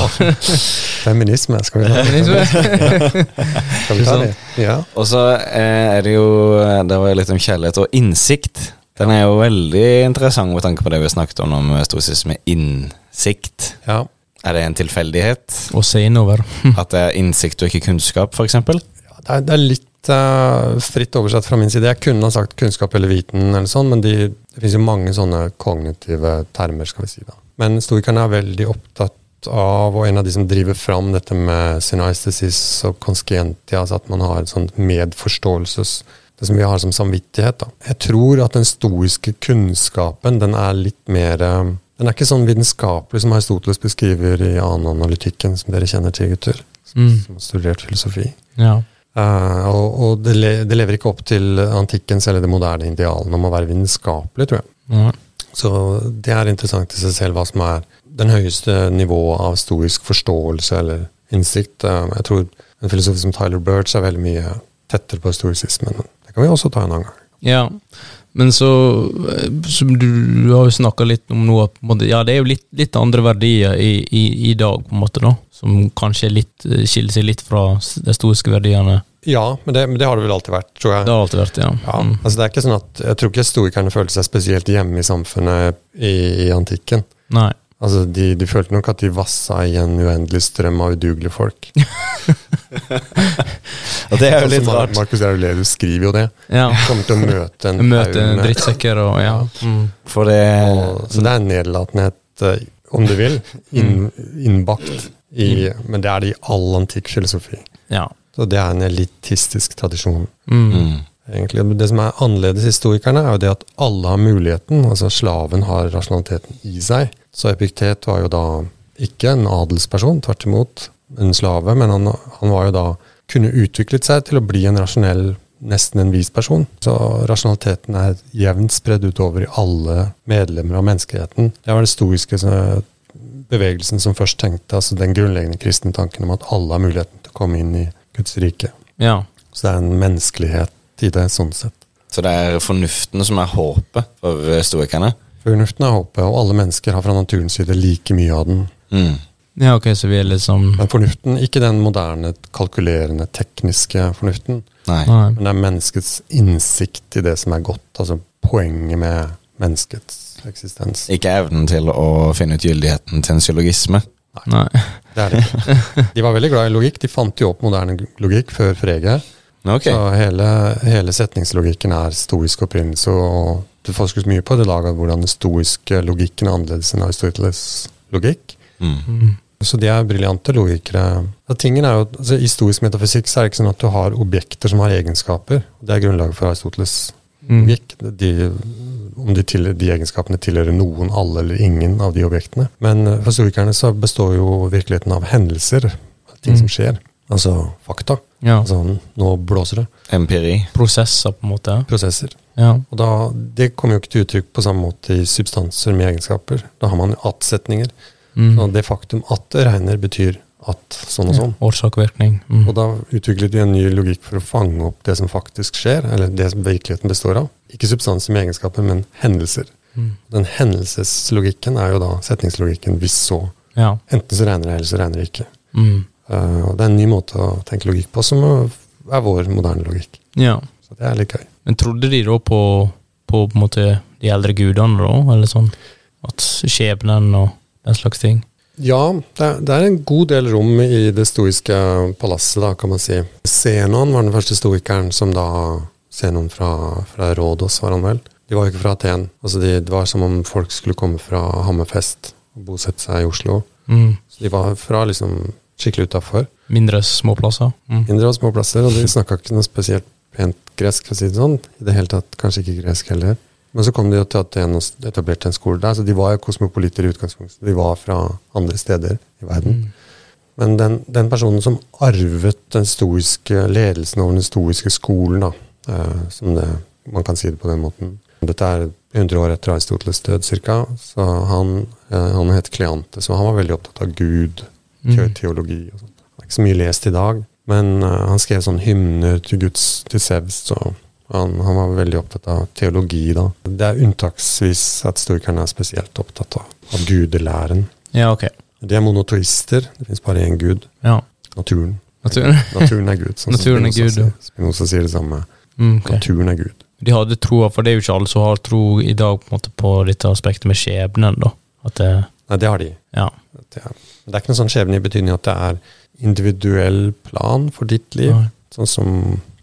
Feminisme, skal vi ta det? skal vi ta det? Ja. Og så eh, er det jo Det var litt om kjærlighet og innsikt. Den er jo veldig interessant med tanke på det vi snakket om om stoisisme. Innsikt. Ja. Er det en tilfeldighet? Å se innover. At det er innsikt og ikke kunnskap, f.eks.? Ja, det er, det er litt uh, fritt oversatt fra min side. Jeg kunne ha sagt kunnskap eller viten, eller sånn, men de, det finnes jo mange sånne kognitive termer. skal vi si da. Men stoikerne er veldig opptatt av, og en av de som driver fram dette med synaestesis og conscientia, altså at man har en sånn medforståelses det som vi har som samvittighet. Da. Jeg tror at den stoiske kunnskapen den er litt mer eh, Den er ikke sånn vitenskapelig som Aristoteles beskriver i annen analytikken, som dere kjenner til, gutter. Som, mm. som har studert filosofi. Ja. Uh, og, og det, le, det, lever ikke opp til antikkens eller det moderne idealene om å være vitenskapelig, tror jeg. Mm. Så det er interessant i seg selv hva som er den høyeste nivået av stoisk forståelse eller innsikt. Uh, jeg tror en filosof som Tyler Birch er veldig mye tettere på historisismen. Det kan vi også ta en annen gang. Ja, men så, så du, du, har jo snakka litt om noe Ja, det er jo litt, litt andre verdier i, i, i, dag, på en måte, da som kanskje litt, eh, skiller seg litt fra de stoiske verdiene? Ja, men det, men det, har det vel alltid vært, tror jeg. Det har alltid vært, ja. ja mm. altså det er ikke sånn at, Jeg tror ikke historikerne følte seg spesielt hjemme i samfunnet i, i antikken. Nei. Altså, de, de, følte nok at de vassa i en uendelig strøm av udugelige folk. og det er jo litt rart. Markus Aurelius skriver jo det. Ja. Kommer til å møte en Møte drittsekker og ja. Mm. For det og, Så det er nedlatenhet, eh, om du vil, inn, innbakt i, mm. Men det er det i all antikk filosofi. Ja. Så det er en elitistisk tradisjon. Mm. mm. Egentlig. Det som er annerledes historikerne, er jo det at alle har muligheten. Altså slaven har rasjonaliteten i seg. Så Epiktet var jo da ikke en adelsperson, tvert imot en slave, men han, han var jo da kunne utviklet seg til å bli en rasjonell nesten en vis person. Så rasjonaliteten er jevnt spredd utover i alle medlemmer av menneskeheten. Det var det stoiske bevegelsen som først tenkte, altså den grunnleggende kristne tanken om at alle har muligheten til å komme inn i Guds rike. Ja. Så det er en menneskelighet i det, sånn sett. Så det er fornuften som er håpet for eh, stoikerne? Fornuften er håpet, og alle mennesker har fra naturens side like mye av den. Mm. Ja, ok, så vi er liksom Men fornuften, ikke den moderne, kalkulerende, tekniske fornuften. Nei. Men det er menneskets innsikt i det som er godt. Altså poenget med menneskets eksistens. Ikke evnen til å finne ut gyldigheten til en syllogisme? Nei. Det er det ikke. De var veldig glad i logikk. De fant jo opp moderne logikk før Frege. Okay. Så hele, hele, setningslogikken er stoisk opprinnelse, og det forskes mye på det laget hvordan den stoiske logikken er annerledes enn Aristoteles logikk. Mm. Mm. Så de er briljante logikere. tingen er jo, altså, I stoisk metafysikk så er det ikke sånn at du har objekter som har egenskaper. Det er grunnlaget for Aristoteles mm. De om de, til, de, egenskapene tilhører noen, alle eller ingen av de objektene. Men for historikerne så består jo virkeligheten av hendelser, ting mm. som skjer. Altså fakta. Ja. Altså, nå blåser det. Empiri. Prosesser, på en måte. Prosesser. Ja. Og da, Det kommer jo ikke til uttrykk på samme måte i substanser med egenskaper. Da har man at-setninger. Mm. Så det faktum at det regner, betyr at sånn og sånn. Ja, Årsak og virkning. Mm. Og da utviklet vi en ny logikk for å fange opp det som faktisk skjer, eller det som virkeligheten består av. Ikke substanser med egenskaper, men hendelser. Mm. Den hendelseslogikken er jo da setningslogikken hvis så. Ja. Enten så regner det, eller så regner det ikke. Mm. Uh, og det er en ny måte å tenke logikk på, som er vår moderne logikk. ja. Så det er litt gøy. Men trodde de da på, på, på de eldre gudene, da? Eller sånn? At skjebnen og den slags ting? Ja, det er, det er en god del rom i det stoiske palasset, da, kan man si. Zenon var den første stoikeren som da Zenon fra, fra Rådos, var han vel. De var jo ikke fra Aten. Altså de, det var som om folk skulle komme fra Hammerfest og bosette seg i Oslo. Mm. Så de var fra liksom skikkelig utafor. Mindre småplasser? Mm. Mindre småplasser, og de snakka ikke noe spesielt pent gresk, for å si det sånn. I det hele tatt kanskje ikke gresk heller. Men så kom de jo til Aten og etablerte en skole der, så de var jo kosmopolitter i utgangspunktet. De var fra andre steder i verden. Mm. Men den, den personen som arvet den stoiske ledelsen over den stoiske skolen, da, eh, som det, man kan si det på den måten Dette er 100 år etter Aristoteles død, ca. Så han, eh, han het Kleante, så han var veldig opptatt av Gud, Mm. teologi og sånt. Det er ikke så mye lest i dag, men eh, han skrev sånn hymner til Guds, til Sevs, og han, han var veldig opptatt av teologi, da. Det er unntaksvis at stoikerne er spesielt opptatt av, av gudelæren. Ja, ok. De er monotoister, det fins bare én gud. Ja. Naturen. Naturen. Naturen er Gud. Sånn Naturen er Gud, sier. Spinoza sier det samme. Mm, okay. Naturen er Gud. De hadde troa, for det er jo ikke alle som har tro i dag på, måte, på dette aspektet med skjebnen, da. Det Nei, det har de. Ja. Det er, det er ikke noen sånn skjebne i betydning at det er individuell plan for ditt liv, Nei. sånn som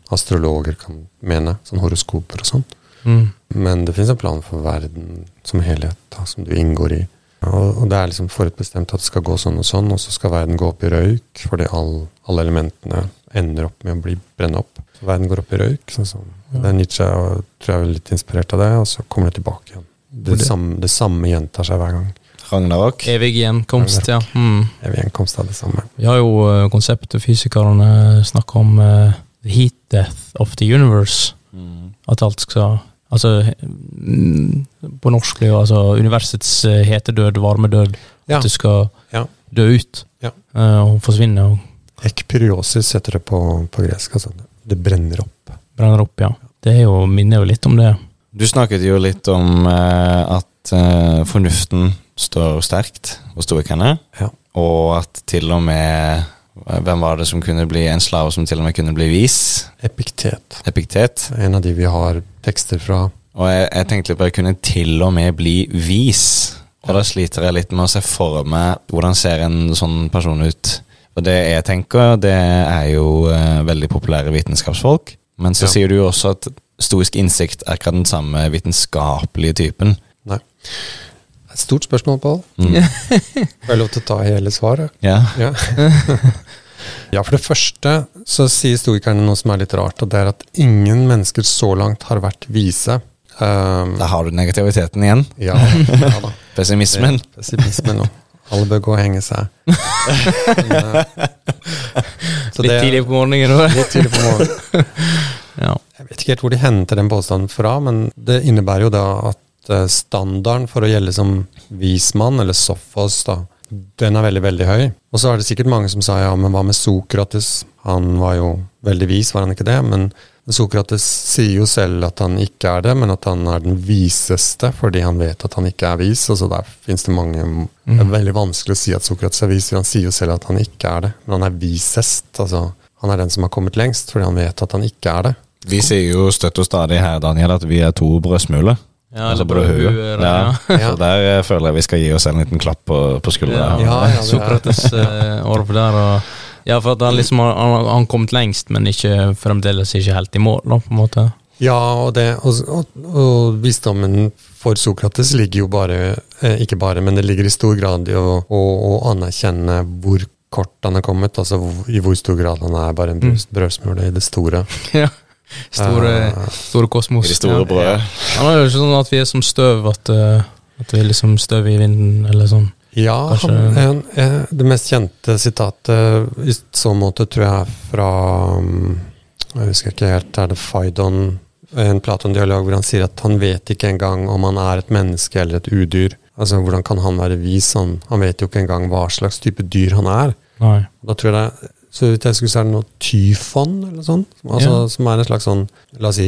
astrologer kan mene, sånn horoskoper og sånn. Mm. Men det fins en plan for verden som helhet, da, som du inngår i. Og, og det er liksom forutbestemt at det skal gå sånn og sånn, og så skal verden gå opp i røyk, fordi all, alle elementene ender opp med å bli brenne opp. Så verden går opp i røyk. Sånn som det er Nietzsche og tror jeg er litt inspirert av det, og så kommer det tilbake igjen. Det, det- samme, det samme gjentar seg hver gang. Ragnarok. Evig gjenkomst, ja. Mm. Evig gjenkomst av det samme. Vi har jo uh, konseptet fysikerne snakker om uh, the heat death of the universe. Mm. At alt skal Altså, mm, på norsk blir jo altså universets eh, hetedød, varmedød. Ja. At du skal Ja. dø ut Ja. eh, og forsvinne og Ekpyriosis heter det på, på gresk. Altså. Det brenner opp. brenner opp, ja. Det er jo, minner jo litt om det. Du snakket jo litt om eh, at eh, fornuften står sterkt hos stoikerne, Ja. og at til og med Hvem var det som kunne bli en slave som til og med kunne bli vis? Epiktet. Epiktet. En av de vi har tekster fra. Og jeg, jeg tenkte litt på jeg kunne til og med bli vis. Og da sliter jeg litt med å se for meg hvordan ser en sånn person ut. Og det jeg tenker, det er jo uh, veldig populære vitenskapsfolk. Men så Ja. sier du jo også at stoisk innsikt er ikke den samme vitenskapelige typen. Nei. Et stort spørsmål, Pål. Mm. Får jeg lov til å ta hele svaret? Ja. Ja. ja, for det første så sier stoikerne noe som er litt rart, og det er at ingen mennesker så langt har vært vise. Um, Da har du negativiteten igjen. ja, ja da. Pessimismen. Det Pessimismen nå. Alle bør gå og henge seg. Men, eh, Litt det- tidlig på morgenen. da. Litt tidlig på morgenen. Ja. Jeg vet ikke helt hvor de henter den påstanden fra, men det innebærer jo da at standarden for å gjelde som vismann, eller sofos, da, den er veldig, veldig høy. Og så er det sikkert mange som sa ja, men hva med Sokrates? Han var jo veldig vis, var han ikke det? Men Sokrates sier jo selv at han ikke er det, men at han er den viseste fordi han vet at han ikke er vis. og så der finnes Det mange Det er veldig vanskelig å si at Sokrates er vis, for han sier jo selv at han ikke er det. Men han er visest. altså Han er den som har kommet lengst, fordi han vet at han ikke er det. Vi sier jo støtt og stadig her, Daniel, at vi er to brødsmuler. Ja, Altså eller brødhue. Ja. ja. Så der eh, føler jeg vi skal gi oss en liten klapp på, på skuldra. Ja, Ja, Sokrates eh, der. Og, ja, for at han liksom har han, han kommet lengst, men ikke fremdeles ikke helt i mål, da, på en måte. Ja, og, det, og, og, og visdommen for Sokrates ligger jo bare eh, Ikke bare, men det ligger i stor grad i å, å, å anerkjenne hvor kort han er kommet. Altså hvor- i hvor stor grad han er bare en brødsmule i det store. Ja. Store, Eh, store kosmos. I det store ja. brødet. Han er jo ikke sånn at vi er som støv, at, eh, at vi er liksom støv i vinden, eller sånn. Ja, Kanskje- han, en, eh, det mest kjente sitatet i så måte tror jeg er fra um, Jeg husker ikke helt, er det Faidon, en Platon-dialog hvor han sier at han vet ikke engang om han er et menneske eller et udyr. Altså, Hvordan kan han være vis? Han, han vet jo ikke engang hva slags type dyr han er. Nei. Da tror jeg det, så vidt jeg skulle si, er det noe tyfon eller sånn, som, altså, Ja. som er en slags sånn, la oss si,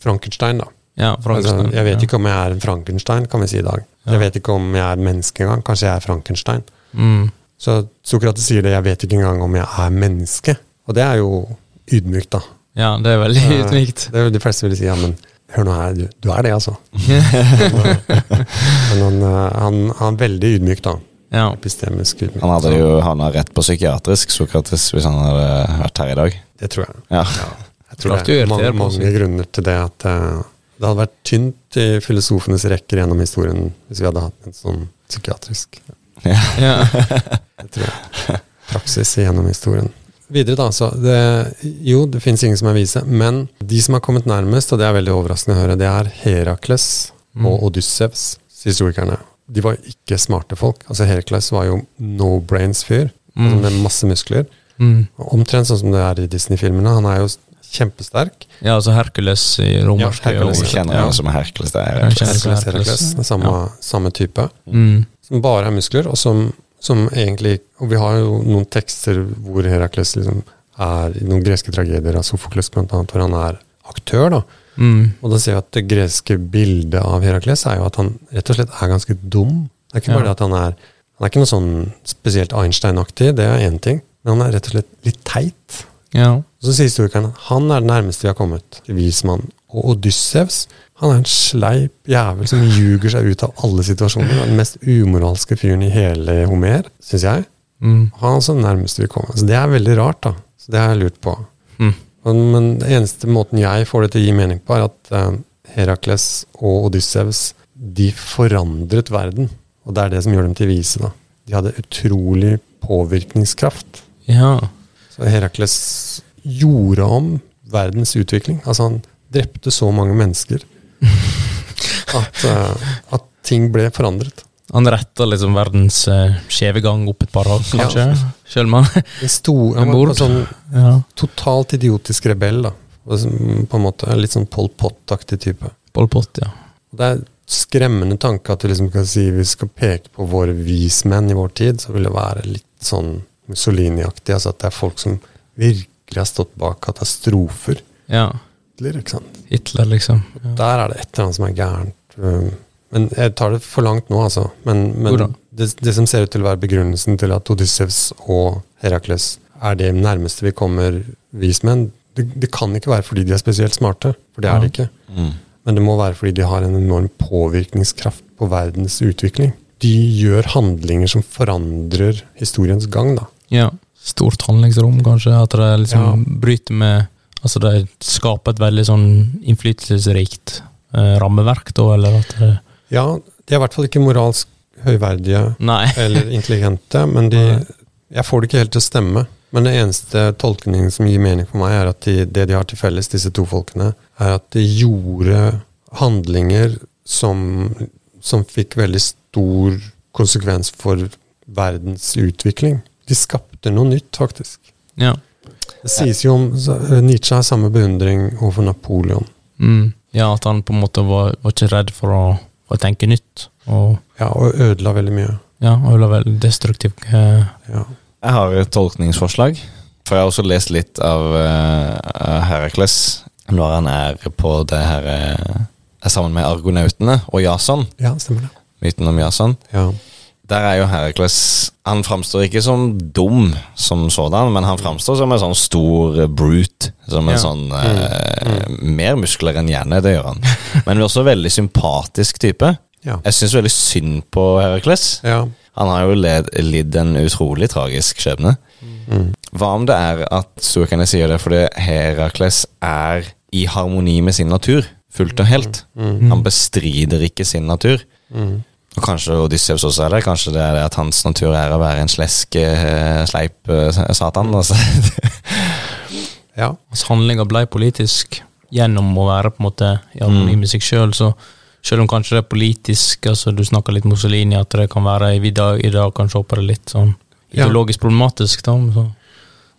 Frankenstein, da. Ja, Altså, jeg vet ikke om jeg er en Frankenstein, kan vi si i dag. Jeg vet ikke om jeg er menneske engang. Kanskje jeg er Frankenstein. Mm. Så Sokrates sier det, jeg vet ikke engang om jeg er menneske. Og det er jo ydmykt, da. Ja, det er veldig ydmykt. Det er jo de fleste vil si, ja, men hør nå her, du, du er det, altså. Men han, eh, han, han er veldig ydmyk, da. Ja. Epistemisk ydmyk. Han hadde jo havna rett på psykiatrisk, Sokrates, hvis han hadde vært her i dag. Det tror jeg. Ja. Jeg tror det er mange, mange grunner til det at uh, det hadde vært tynt i filosofenes rekker gjennom historien hvis vi hadde hatt en sånn psykiatrisk ja. det tror jeg, praksis gjennom historien. Videre da, så det, Jo, det finnes ingen som er vise, men de som har kommet nærmest, og det er veldig overraskende å høre, det er Herakles Mm. og Odyssevs, sier historikerne. De var ikke smarte folk. Altså Herakles var jo no brains-fyr, altså Mm. med masse muskler. Mm. Omtrent sånn som det er i Disney-filmene. Han er jo kjempesterk. ja, altså Hercules i romersk Ja, Hercules. Jeg jo- kjenner ja. som Hercules. Det er Hercules, Hercules. kjenner- Hercules, Hercules. samme, det er samme, samme type. Mm. Som bare er muskler, og som, som egentlig Og vi har jo noen tekster hvor Herakles liksom er i noen greske tragedier av Sofokles, blant annet, hvor han er aktør. da. Mm. Og da ser vi at det greske bildet av Herakles er jo at han rett og slett er ganske dum. Det er ikke bare Ja. det at han er Han er ikke noe sånn spesielt Einstein-aktig, det er én ting, men han er rett og slett litt teit. Ja. Og så sier historikeren han er den nærmeste vi har kommet til vismann. Og Odyssevs han er en sleip jævel som ljuger seg ut av alle situasjoner. Er Den mest umoralske fyren i hele Homer, syns jeg. Mm. Han er altså nærmeste vi kommer. Så det er veldig rart, da. Så det har jeg lurt på. Mm. Men, men den eneste måten jeg får det til å gi mening på, er at eh, Herakles og Odyssevs de forandret verden. Og det er det som gjør dem til vise. da. De hadde utrolig påvirkningskraft. ja. Så Herakles gjorde om verdens utvikling. Altså han drepte så mange mennesker at, uh, at ting ble forandret. Han retta liksom verdens uh, skjeve gang opp et par hakk, kanskje. Selv om han En stor, Mord. en sånn ja. totalt idiotisk rebell. da. På en måte Litt sånn Pol Pot-aktig type. Pol Pot, ja. Det er skremmende tanke at du liksom kan si vi skal peke på våre vismenn i vår tid, så vil det være litt sånn Mussolini-aktig. Altså at det er folk som virkelig har stått bak katastrofer. ja. Hitler, ikke sant? Hitler, liksom. Ja. Der er det et eller annet som er gærent. Men jeg tar det for langt nå, altså. Men, men det, det som ser ut til å være begrunnelsen til at Odyssevs og Herakles er det nærmeste vi kommer vismenn, det, det kan ikke være fordi de er spesielt smarte, for det er de ikke. Mm. Men det må være fordi de har en enorm påvirkningskraft på verdens utvikling. De gjør handlinger som forandrer historiens gang, da. ja. Stort handlingsrom, kanskje. At de liksom bryter med Altså, de skaper et veldig sånn innflytelsesrikt eh, rammeverk, da, eller at det Ja, de er i hvert fall ikke moralsk høyverdige Nei. eller intelligente, men de, jeg får det ikke helt til å stemme. Men det eneste tolkningen som gir mening for meg, er at de, det de har til felles, disse to folkene, er at de gjorde handlinger som, som fikk veldig stor konsekvens for verdens utvikling. De skapte noe nytt, faktisk. Ja. Det sies jo om eh, Nietzsche har samme beundring overfor Napoleon. Mm. ja, at han på en måte var, var ikke redd for å, å tenke nytt. Og Ja, og ødela veldig mye. ja, og ødela veldig destruktiv. eh, Ja. Jeg har et tolkningsforslag. For jeg har også lest litt av uh, Herakles når han er på det her eh, Er sammen med argonautene og Jason. ja, stemmer det. Myten om Jason. Ja. Der er jo Herakles Han framstår ikke som dum som sådan, men han framstår som en sånn stor brute. Som en Ja. sånn eh, Mer muskler enn hjerne, det gjør han. Men også veldig sympatisk type. Ja. Jeg syns veldig synd på Herakles. ja. Han har jo led, lidd en utrolig tragisk skjebne. Mm. Hva om det er at så kan jeg si det fordi Herakles er i harmoni med sin natur, fullt og helt? Mm. Han bestrider ikke sin natur. Mm. Og kanskje Odysseus også er det. Kanskje det er det at hans natur er å være en slesk, eh, sleip eh, satan. Altså. Ja. Hans handlinger ble politisk gjennom å være på en måte i Mm. med seg sjøl. Så Selv om kanskje det er politisk, altså du snakker litt Mussolini, at det kan være i dag, i dag kanskje oppe det litt sånn Ja. ideologisk problematisk. da, så.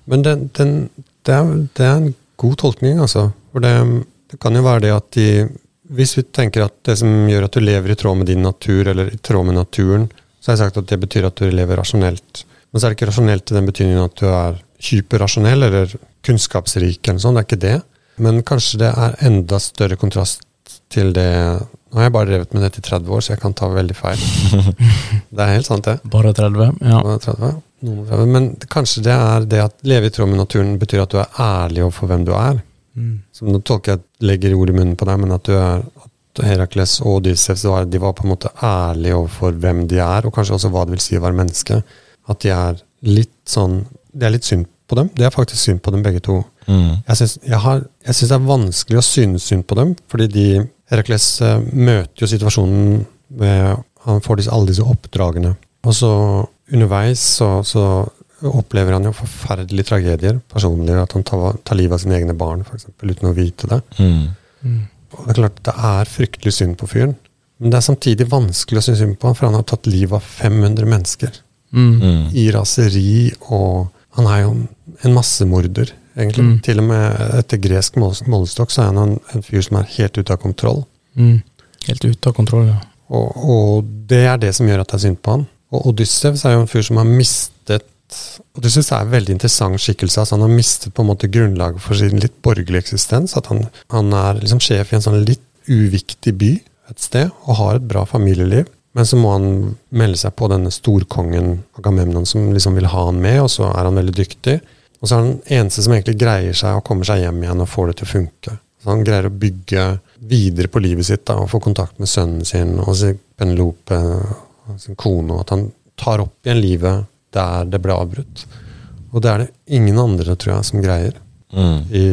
Men den, den, det, er, det er en god tolkning, altså. For det, det kan jo være det at de Hvis vi tenker at det som gjør at du lever i tråd med din natur, eller i tråd med naturen, så har jeg sagt at det betyr at du lever rasjonelt. Men så er det ikke rasjonelt i den betydningen at du er hyperrasjonell eller kunnskapsrik eller sånt. Det er ikke det. Men kanskje det er enda større kontrast til det Nå har jeg bare drevet med dette i 30 år, så jeg kan ta veldig feil. Det er helt sant, det. Bare 30? Ja. Bare 30, noen 30. Men kanskje det er det at leve i tråd med naturen betyr at du er ærlig overfor hvem du er. Mm. Så nå tolker jeg legger ord i munnen på deg, men at du er at Herakles og Odysseus var, de var på en måte ærlige overfor hvem de er, og kanskje også hva det vil si å være menneske. At de er litt sånn Det er litt synd på dem. Det er faktisk synd på dem begge to. Mm. Jeg syns, det er vanskelig å synes synd på dem, fordi de Herakles eh, møter jo situasjonen med Han får disse, alle disse oppdragene. Og så underveis så, så opplever han jo forferdelige tragedier personlig. At han tar, tar livet av sine egne barn, f.eks., uten å vite det. Mm. Mm. Og det er klart, det er fryktelig synd på fyren. Men det er samtidig vanskelig å synes synd på han, for han har tatt livet av 500 mennesker. Mm. Mm. I raseri, og han er jo en massemorder, egentlig. Mm. Til og med etter gresk målestokk så er han en, en fyr som er helt ute av kontroll. Mm. Helt ute av kontroll, ja. Og, og det er det som gjør at det er synd på han. Og Odysseus er jo en fyr som har mistet Odysseus er en veldig interessant skikkelse. altså Han har mistet på en måte grunnlaget for sin litt borgerlige eksistens. At han, han er liksom sjef i en sånn litt uviktig by et sted, og har et bra familieliv. Men så må han melde seg på denne storkongen Agamemnon som liksom vil ha han med, og så er han veldig dyktig. Og så er han den eneste som egentlig greier seg og kommer seg hjem igjen og får det til å funke. Så han greier å bygge videre på livet sitt da, og få kontakt med sønnen sin og sin Penelope og sin kone, og at han tar opp igjen livet der det ble avbrutt. Og det er det ingen andre, tror jeg, som greier Mm. i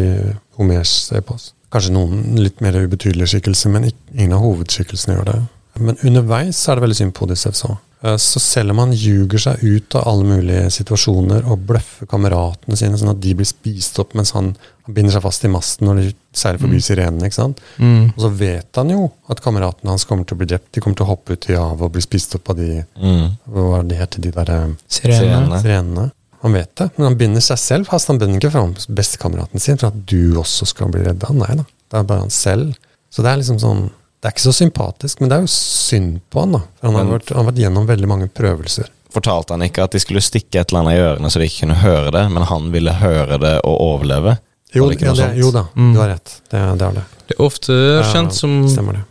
Homers epos. Kanskje noen litt mer ubetydelige skikkelser, men ingen av hovedskikkelsene gjør det. Men underveis er det veldig synd på Odyssevs òg. Så selv om han ljuger seg ut av alle mulige situasjoner og bløffer kameratene sine sånn at de blir spist opp mens han, han binder seg fast i masten når de seiler forbi Mm. sirenene, ikke sant? Mm. Og så vet han jo at kameratene hans kommer til å bli drept. De kommer til å hoppe ut i havet og bli spist opp av de Mm. Hva var det de heter, de der eh, Sirene. Sirene. sirenene? Han vet det, men han binder seg selv fast. Han binder ikke fram bestekameraten sin for at du også skal bli redda. Nei da, det er bare han selv. Så det er liksom sånn Det er ikke så sympatisk, men det er jo synd på han, da. For han har, Men- vært, han har vært gjennom veldig mange prøvelser. Fortalte han ikke at de skulle stikke et eller annet i ørene så de ikke kunne høre det, men han ville høre det og overleve? Jo, det ja, det, jo da, Mm. du har rett. Det, det er det. Det er ofte kjent som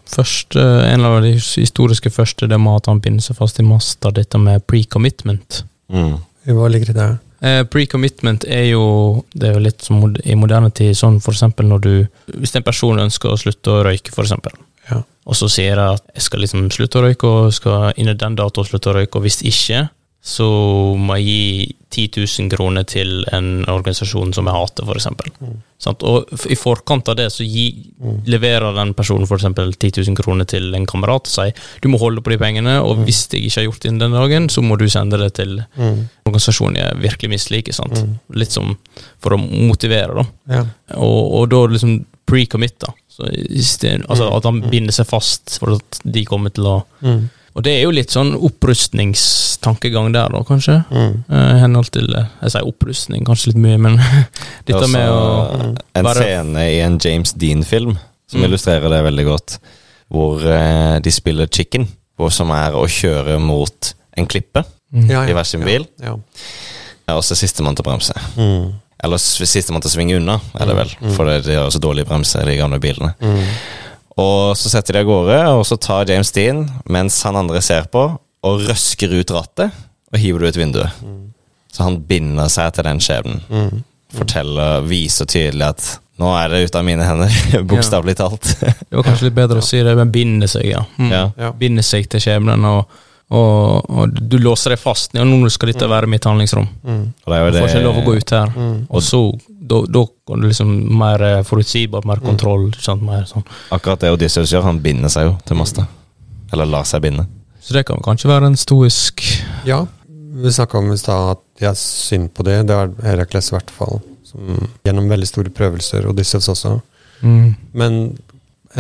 første, en av de historiske første, det med at han binder seg fast i masta, dette med pre-commitment. Mm. Hva ligger i det? Eh, Pre-commitment er jo Det er jo litt som mod- i moderne tid, sånn for eksempel når du Hvis en person ønsker å slutte å røyke, for eksempel, Ja. og så sier jeg at jeg skal liksom slutte å røyke, og skal innen den datoen slutte å røyke, og hvis ikke, så må jeg gi 10 000 kroner til en organisasjon som jeg hater, eksempel. Mm. Og i forkant av det så gi, Mm. leverer den personen eksempel 10 000 kroner til en kamerat og sier du må holde på de pengene, og Mm. hvis jeg ikke har gjort det innen den dagen, så må du sende det til Mm. organisasjonen jeg virkelig misliker. sant? Mm. Litt som for å motivere, da. Ja. Og, og da liksom pre-commit, da. Så i stedet, altså Mm. At han binder seg fast for at de kommer til å Mm. Og det er jo litt sånn opprustningstankegang der, da, kanskje. Mm. Uh, henhold til eh, Jeg sier opprustning, kanskje litt mye, men Det dette med å også en bare- scene i en James Dean-film som Mm. illustrerer det veldig godt, hvor uh, de spiller chicken, hvor som er å kjøre mot en klippe Mm. I hver sin bil, Ja. og så er sistemann til å bremse. Mm. Eller sistemann til å svinge unna, er det vel, Mm. for det- de har så dårlige bremser, de gamle bilene. Mm. Og så setter de av gårde, og så tar James Dean, mens han andre ser på, og røsker ut rattet og hiver det ut vinduet. Mm. Så han binder seg til den skjebnen. Mm. Forteller, viser tydelig at nå er det ute av mine hender, bokstavelig talt. Det var kanskje litt bedre å si det, men binde seg, ja. Mm. Ja. Binde seg til skjebnen, og, og, og du låser deg fast. Ja, nå skal dette være mitt handlingsrom. Mm. Det er Du får ikke lov å gå ut her. Mm. Og så, da da kan du liksom mer eh, forutsigbart, mer kontroll. ikke Sant? Mer sånn. Akkurat det Odysseus gjør, han binder seg jo til masta. Eller lar seg binde. Så det kan kanskje være en stoisk Ja, vi snakka om i stad at jeg synd på det. Det er Herakles i hvert fall. Som, gjennom veldig store prøvelser, Odysseus også. mm. Men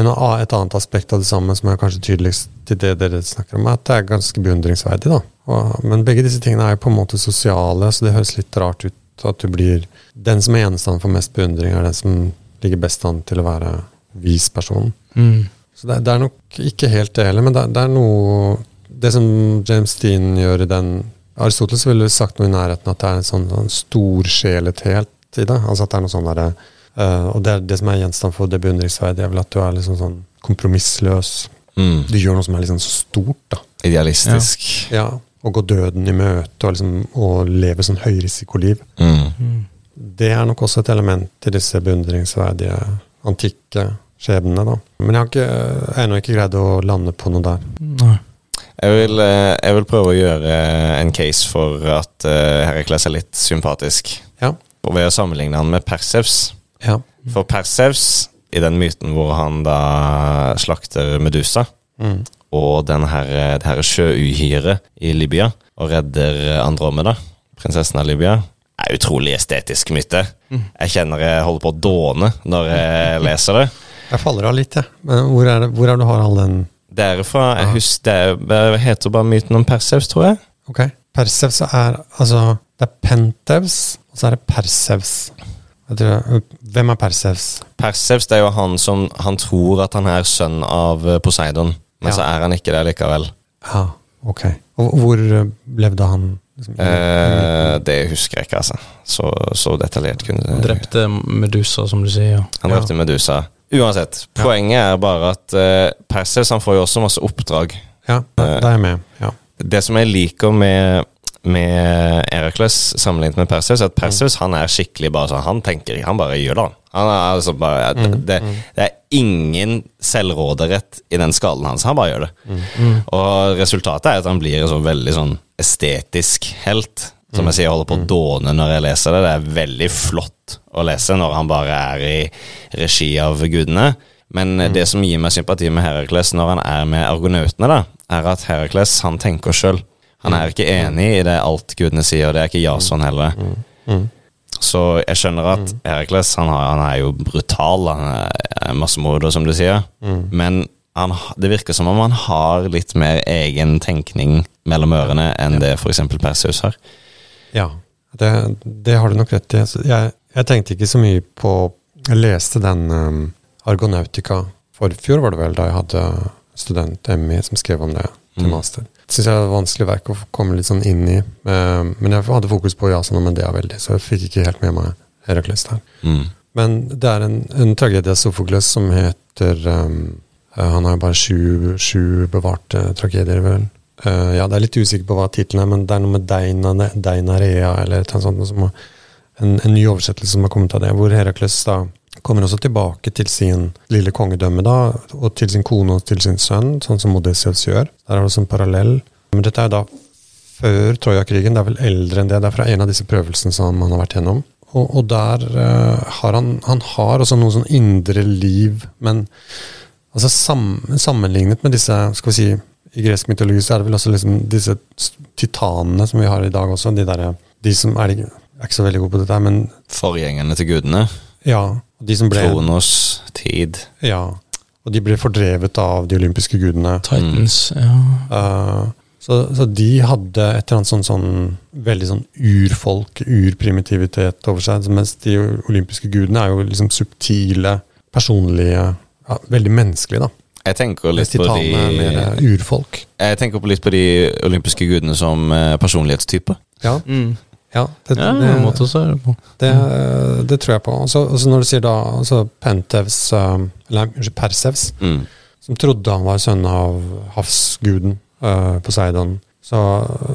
et annet aspekt av det samme som er kanskje tydeligst til det dere snakker om, er at det er ganske beundringsverdig. da. Og, men begge disse tingene er jo på en måte sosiale, så det høres litt rart ut at du blir Den som er gjenstand for mest beundring, er den som ligger best an til å være vis person. Mm. Så det, det er nok ikke helt det heller, men det, det er noe Det som James Dean gjør i den Aristoteles ville sagt noe i nærheten at det er en sånn, sånn storsjelethet i det. Altså at det er noe sånn derre eh, Og det er det som er gjenstand for det beundringsverdige, er vel at du er liksom sånn kompromissløs. Mm. Du gjør noe som er liksom så stort, da. Idealistisk. Ja. Å gå døden i møte og liksom og leve sånn høyrisikoliv. Mm. Mm. Det er nok også et element i disse beundringsverdige antikke skjebnene, da. Men jeg har ennå ikke greid å lande på noe der. Nei. Jeg vil, eh, jeg vil prøve å gjøre en case for at eh, Herakles er litt sympatisk. Ja. Og ved å sammenligne han med Persevs. Ja. For Persevs, i den myten hvor han da slakter Medusa, Mm. og den her, det her sjøuhyret i Libya, og redder Andromeda, prinsessen av Libya, er utrolig estetisk myte. Jeg kjenner jeg holder på å dåne når jeg leser det. Jeg faller av litt, jeg. Men hvor er det hvor er det du har all den Det er fra Jeg husker det, er- det heter bare myten om Persevs, tror jeg. Ok. Persevs er altså Det er Pentevs, og så er det Persevs. Jeg tror, hvem er Persevs? Persevs det er jo han som Han tror at han er sønn av eh, Poseidon, men Ja. så er han ikke det likevel. Ja, ok. Og hvor eh, levde han? Liksom, Eh, det husker jeg ikke, altså. Så, så detaljert kunne Han drepte Medusa, som du sier. Ja. Han drepte Medusa. Uansett, poenget er bare at uh, Persevs han får jo også masse oppdrag. ja, det da er jeg med. Ja. Det som jeg liker med, med Erakles sammenlignet med Perseus, er at Perseus han er skikkelig bare sånn Han tenker ikke, han bare gjør det, han. er altså bare, det, det er ingen selvråderett i den skallen hans. Han bare gjør det. Og resultatet er at han blir en sånn veldig sånn estetisk helt. Som jeg sier, jeg holder på å dåne når jeg leser det. Det er veldig flott å lese når han bare er i regi av gudene. Men det som gir meg sympati med Herakles når han er med argonautene, da, er at Herakles han tenker sjøl. Han er ikke enig i det alt gudene sier, og det er ikke Jason heller. Så jeg skjønner at Herakles han, han er jo brutal, han er massemorder, som du sier. Men han, det virker som om han har litt mer egen tenkning mellom ørene enn det f.eks. Perseus har. Ja, det, det har du nok rett i. Jeg, jeg tenkte ikke så mye på Jeg leste den um, Argonautica forfjor, var det vel, da jeg hadde student Emmy som skrev om det til Mm. master. Det syns jeg er vanskelig verk å komme litt sånn inn i. Um, men jeg hadde fokus på Jason og Medea veldig, så jeg fikk ikke helt med meg Herakles der. Mm. Men det er en, en tragedie av Sofokles som heter um, eh, Han har jo bare sju, sju bevarte tragedier, vel. Uh, ja, det er litt usikker på hva tittelen er, men det er noe med Deina, Deinarea eller annet sånt. Som, en, en ny oversettelse som har kommet av det, hvor Herakles da kommer også tilbake til sin lille kongedømme, da, og til sin kone og til sin sønn, sånn som Odysseus gjør. Der er det også en parallell. Men dette er da før Troja-krigen, det er vel eldre enn det. Det er fra en av disse prøvelsene som han har vært gjennom. Og, og der uh, har han, han har også noe sånn indre liv, men altså sam, sammenlignet med disse skal vi si, I gresk mytologi så er det vel også liksom disse titanene som vi har i dag også. De, der, de som er, er ikke så veldig gode på dette, men Forgjengerne til gudene. ja. De som ble Kronos, tid. Ja. Og de ble fordrevet av de olympiske gudene. Titans, ja. Uh, så, så de hadde et eller annet sånn, sånn veldig sånn urfolk, urprimitivitet over seg. Mens de olympiske gudene er jo liksom subtile, personlige, ja, veldig menneskelige, da. Jeg tenker litt på de urfolk. Jeg tenker på litt på de olympiske gudene som eh, personlighetstyper. Ja, Mm. Ja, det, Ja, det, se det på. det, det tror jeg på. Og så når du sier da altså Pentevs, eh, eller unnskyld, Persevs, Mm. som trodde han var sønn av havsguden uh, Poseidon. Så,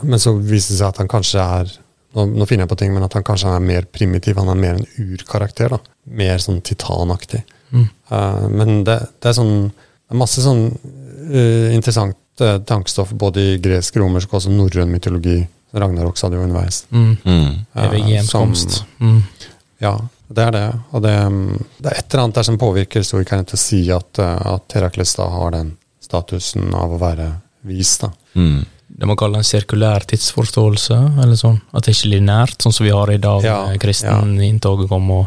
men så viste det seg at han kanskje er nå, nå finner jeg på ting, men at han kanskje er mer primitiv. Han er mer en urkarakter. da. Mer sånn titanaktig. Mm. Uh, men det, det er sånn det er masse sånn uh, interessant tankestoff både i gresk, romersk og også norrøn mytologi. Ragnarok sa det jo underveis. Mm. Mm. eh, Evig som- gjenkomst. Mm. ja, det er det. Og det, det er et eller annet der som påvirker historikerne til å si at, eh, at Herakles da har den statusen av å være vis. da. Mm. Det man kaller en sirkulær tidsforståelse, eller sånn. At det ikke er lineært, sånn som vi har i dag. Ja, Kristeninntoget ja. kom, og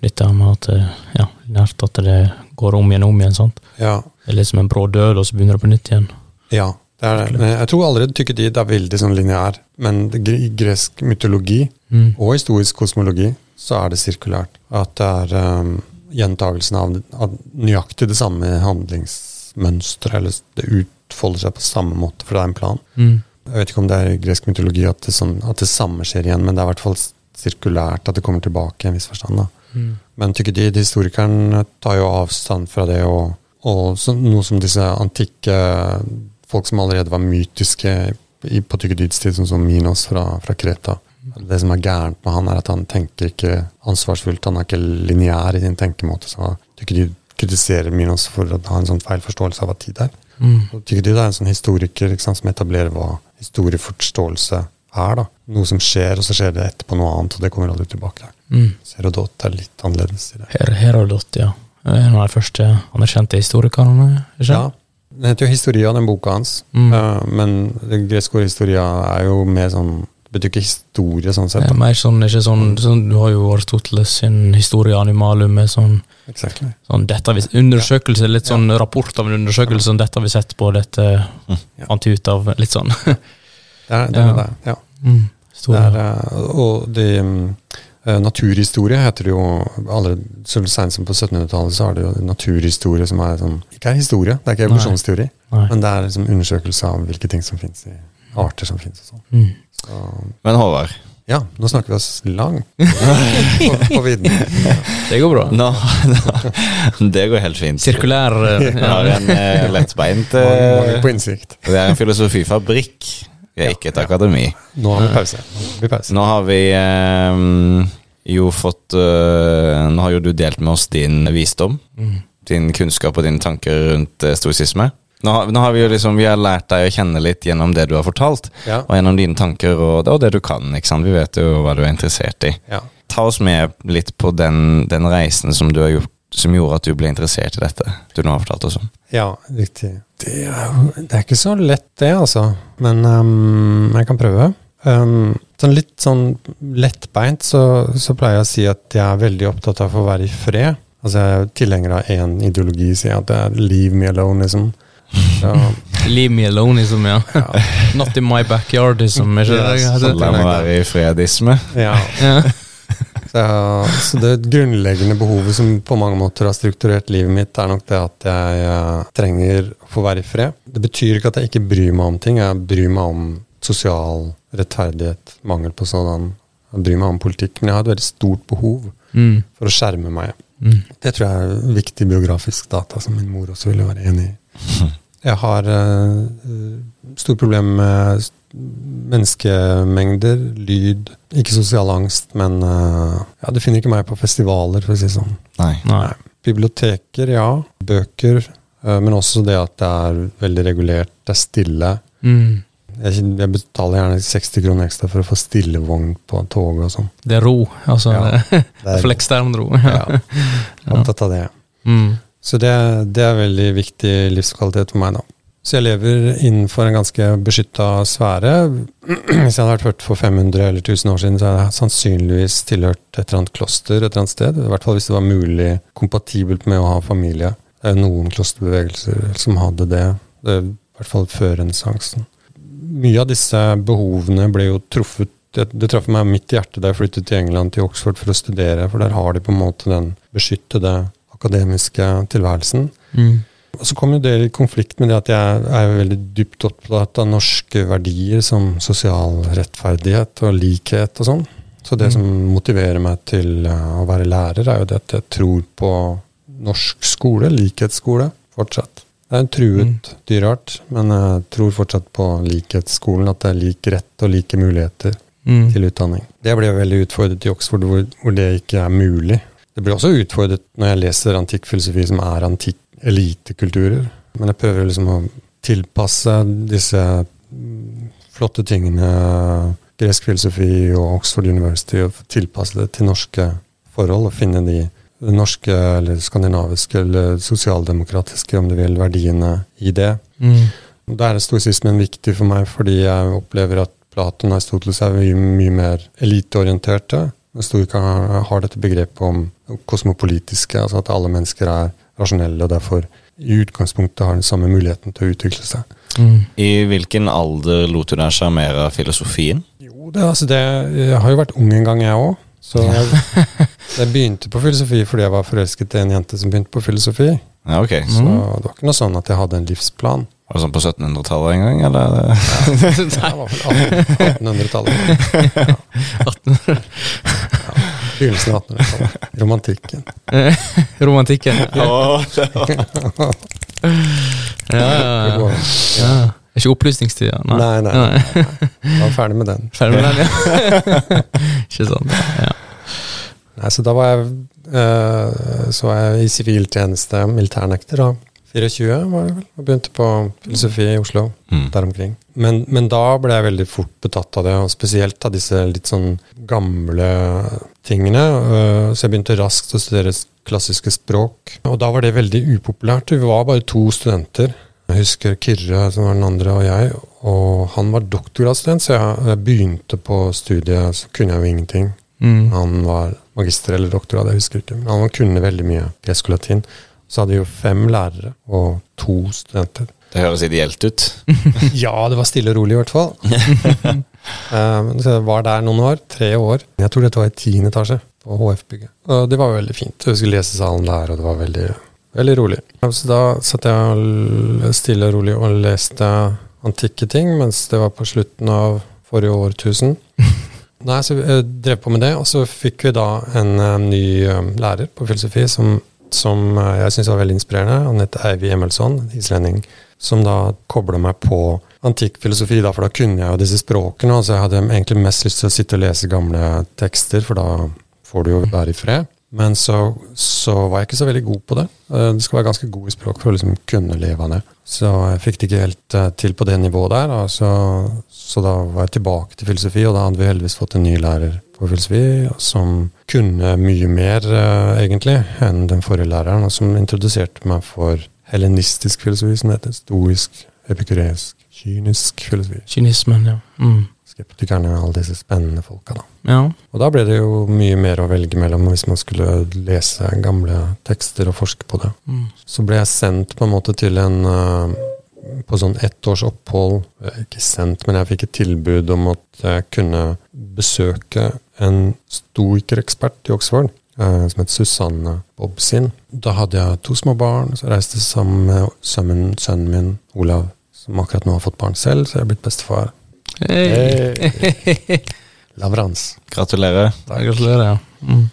dette det med at eh, ja, nært at det går om igjen og om igjen. sant? Ja, Det er liksom en brå død, og så begynner det på nytt igjen. ja det er det. Jeg tror allerede tykketid er veldig sånn lineær. Men i gresk mytologi Mm. og historisk kosmologi så er det sirkulært. At det er um, gjentagelsen av, av nøyaktig det samme handlingsmønsteret. Eller det utfolder seg på samme måte, for det er en plan. Mm. Jeg vet ikke om det er i gresk mytologi at det, sånn, at det samme skjer igjen, men det er i hvert fall sirkulært at det kommer tilbake i en viss forstand. da. Mm. Men tykketid, historikeren, tar jo avstand fra det, og, og så, noe som disse antikke folk som allerede var mytiske i, på Tykkedids tid, sånn som Minos fra, fra Kreta. Det som er gærent med han, er at han tenker ikke ansvarsfullt, han er ikke lineær i sin tenkemåte. Så Tykkedid kritiserer Minos for å ha en sånn feil forståelse av hva tid er. Mm. Og Tykkedid er en sånn historiker sant, som etablerer hva historieforståelse er. da. Noe som skjer, og så skjer det etterpå noe annet, og det kommer aldri tilbake. Mm. Herodot er litt annerledes i det. Her, Herodot, ja. En av de første anerkjente historikerne. ikke Ja, Den heter jo Historia, den boka hans. Mm. Uh, men det greske ordet historia er jo mer sånn Det betyr ikke historie, sånn Det sett. er mer sånn, ikke sånn, sånn Du har jo Aristoteles sin historie animalum med sånn, Exactly. sånn dette vi, undersøkelse, litt sånn rapport av en undersøkelse, sånn dette har vi sett på, dette Ja. fant vi ut av, litt sånn. Det er det. Ja. Er det. Ja. Mm. Det er, eh, og det mm, eh, Naturhistorie heter det jo alle, Så sent som på 1700-tallet så er det jo naturhistorie som er sånn Ikke er historie, det er ikke evolusjonsteori, Nei. men det er liksom undersøkelse av hvilke ting som fins i arter som fins og sånn. Mm. Så Men Håvard, ja, nå snakker vi oss langt på, på vidden. Det går bra. nå, det går helt fint. Sirkulær ja. Vi har en eh, lettbeint Mangel mangel eh, på innsikt. Det er en filosofifabrikk. Vi er ikke et akademi. Nå har vi pause. Nå har vi pause. Nå har vi eh, jo fått eh, Nå har jo du delt med oss din visdom. Mm. Din kunnskap og dine tanker rundt eh, stoisisme. Nå nå har vi jo liksom Vi har lært deg å kjenne litt gjennom det du har fortalt, Ja. og gjennom dine tanker og, og det du kan. ikke sant? Vi vet jo hva du er interessert i. ja. Ta oss med litt på den, den reisen som du har gjort som gjorde at du ble interessert i dette du nå har fortalt oss om. Ja, riktig. Det er, det er ikke så lett, det, altså. Men um, jeg kan prøve. Um, sånn litt sånn lettbeint så, så pleier jeg å si at jeg er veldig opptatt av å være i fred. Altså Jeg er tilhenger av én ideologi, sier jeg at det er 'leave me alone', liksom. Så, Leave me alone, liksom, ja. Not in my backyard, liksom. Ikke? Yes, det? La meg være i fredisme. ja. Ja. Så, det grunnleggende behovet som på mange måter har strukturert livet mitt, er nok det at jeg eh, trenger å få være i fred. Det betyr ikke at jeg ikke bryr meg om ting. Jeg bryr meg om sosial rettferdighet, mangel på sådan. Jeg bryr meg om politikk, men jeg har et veldig stort behov Mm. for å skjerme meg. Mm. Det tror jeg er viktig biografisk data, som min mor også ville være enig i. Jeg har uh, store problemer med menneskemengder, lyd. Ikke sosial angst, men uh, ja, du finner ikke meg på festivaler, for å si det sånn. Nei. Nei. Biblioteker, ja. Bøker. Uh, men også det at det er veldig regulert, det er stille. Mm. Jeg, jeg betaler gjerne 60 kroner ekstra for å få stillevogn på toget og sånn. Det er ro. Altså, Ja. det Det er er for ekstern ro. ja, opptatt av det. Mm. Så det, det er veldig viktig livskvalitet for meg, da. Så jeg lever innenfor en ganske beskytta sfære. Hvis jeg hadde vært ført for 500 eller 1000 år siden, så hadde jeg sannsynligvis tilhørt et eller annet kloster et eller annet sted. I hvert fall hvis det var mulig kompatibelt med å ha familie. Det er jo noen klosterbevegelser som hadde det, det i hvert fall før renessansen. Mye av disse behovene ble jo truffet det, det traff meg midt i hjertet da jeg flyttet til England, til Oxford, for å studere, for der har de på en måte den beskyttede akademiske tilværelsen. Mm. Og så kom jo det i konflikt med det at jeg er veldig dypt opptatt av norske verdier som sosial rettferdighet og likhet og sånn. Så det Mm. som motiverer meg til uh, å være lærer, er jo det at jeg tror på norsk skole, likhetsskole, fortsatt. Det er en truet Mm. dyreart, men jeg tror fortsatt på likhetsskolen, at det er lik rett og like muligheter Mm. til utdanning. Det ble veldig utfordret i Oxford, hvor, hvor det ikke er mulig. Det blir også utfordret når jeg leser antikk filosofi, som er antikk elitekulturer. Men jeg prøver liksom å tilpasse disse mm, flotte tingene, gresk filosofi og Oxford University, og tilpasse det til norske forhold, og finne de norske eller skandinaviske eller sosialdemokratiske, om du vil, verdiene i det. Mm. Da er stoisismen viktig for meg, fordi jeg opplever at Platon og Aristoteles er mye, mye mer eliteorienterte. Stoikerne har dette begrepet om kosmopolitiske, altså at alle mennesker er rasjonelle og derfor i utgangspunktet har den samme muligheten til å utvikle seg. Mm. I hvilken alder lot du deg sjarmere av filosofien? Jo, det, altså det, jeg har jo vært ung en gang, jeg òg. Så jeg, jeg begynte på filosofi fordi jeg var forelsket i en jente som begynte på filosofi. Ja, okay. Så det var ikke noe sånn at jeg hadde en livsplan. Var det sånn på 1700-tallet en gang, eller? Det var vel 1800-tallet. Ja. Begynnelsen av 1800-tallet. Romantikken. Romantikken. Ja, ja, ja, ja. ja. Det er ikke opplysningstida? Nei, nei. nei. Jeg var ferdig med den. Ferdig med den, ja. ikke sant? Ja. Nei, så da var jeg, eh, så var jeg i siviltjeneste, militærnekter, da. 24 var jeg vel, og begynte på filosofi i Oslo, Mm. der omkring. Men, men da ble jeg veldig fort betatt av det, og spesielt av disse litt sånn gamle tingene. eh, Så jeg begynte raskt å studere klassiske språk, og da var det veldig upopulært. Vi var bare to studenter. Jeg husker Kyrre, som var den andre, og jeg. Og han var doktorgradsstudent, så jeg begynte på studiet, så kunne jeg jo ingenting. Mm. Han var magister eller doktorgrad, jeg husker ikke. Men han kunne veldig mye gresk og latin. Så hadde jeg jo fem lærere og to studenter. Det høres ideelt ut. Ja, det var stille og rolig i hvert fall. Eh, så jeg var der noen år, tre år. Jeg tror dette var i tiende etasje på HF-bygget. Og det var jo veldig fint. Jeg husker lesesalen der, og det var veldig, veldig rolig. Så da satt jeg stille og rolig og leste antikke ting, mens det var på slutten av forrige årtusen. Nei, så jeg drev på med det, og så fikk vi da en eh, ny eh, lærer på filosofi som, som eh, jeg syns var veldig inspirerende. Han het Eivi Emelsson, en islending, som da kobla meg på antikk filosofi, da, for da kunne jeg jo disse språkene. Altså jeg hadde egentlig mest lyst til å sitte og lese gamle tekster, for da får du jo være i fred. Men så, så var jeg ikke så veldig god på det. Eh, Du skal være ganske god i språk for å liksom kunne leve det. Så jeg fikk det ikke helt eh, til på det nivået der. Da. Så, så da var jeg tilbake til filosofi, og da hadde vi heldigvis fått en ny lærer på filosofi som kunne mye mer, eh, egentlig, enn den forrige læreren, og som introduserte meg for helenistisk filosofi, som heter. Stoisk, epikureisk, kynisk filosofi. Kynismen, ja. Mm. Skeptikerne, alle disse spennende folka, da. Ja. Og da ble det jo mye mer å velge mellom hvis man skulle lese gamle tekster og forske på det. Mm. Så ble jeg sendt på en måte til en eh, På sånn ett års opphold Ikke sendt, men jeg fikk et tilbud om at jeg kunne besøke en stoikerekspert i Oxford. eh, som het Susanne Bobsin. Da hadde jeg to små barn, så reiste sammen med sønnen, sønnen min Olav, som akkurat nå har fått barn selv, så jeg er blitt bestefar. Hey. Lavrans. Gratulerer. Takk. Gratulerer. Ja. Mm.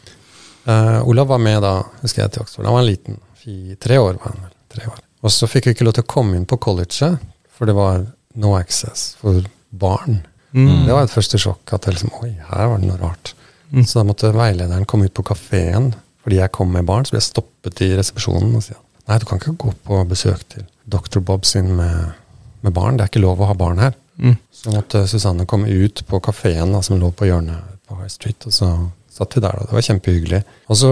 Uh, Olav var med da, husker jeg, til Oxford. Han var liten. Fy, tre år var han vel. Tre år. Og så fikk vi ikke lov til å komme inn på colleget, for det var no access for barn. Mm. Det var et første sjokk. at det liksom, Oi, her var det noe rart. Mm. Så da måtte veilederen komme ut på kafeen. Fordi jeg kom med barn, så ble jeg stoppet i resepsjonen og si nei, du kan ikke gå på besøk til Dr. Bob sin med, med barn. Det er ikke lov å ha barn her. Mm. Så måtte Susanne komme ut på kafeen som lå på hjørnet på High Street, og så satt vi der. og Det var kjempehyggelig. Og så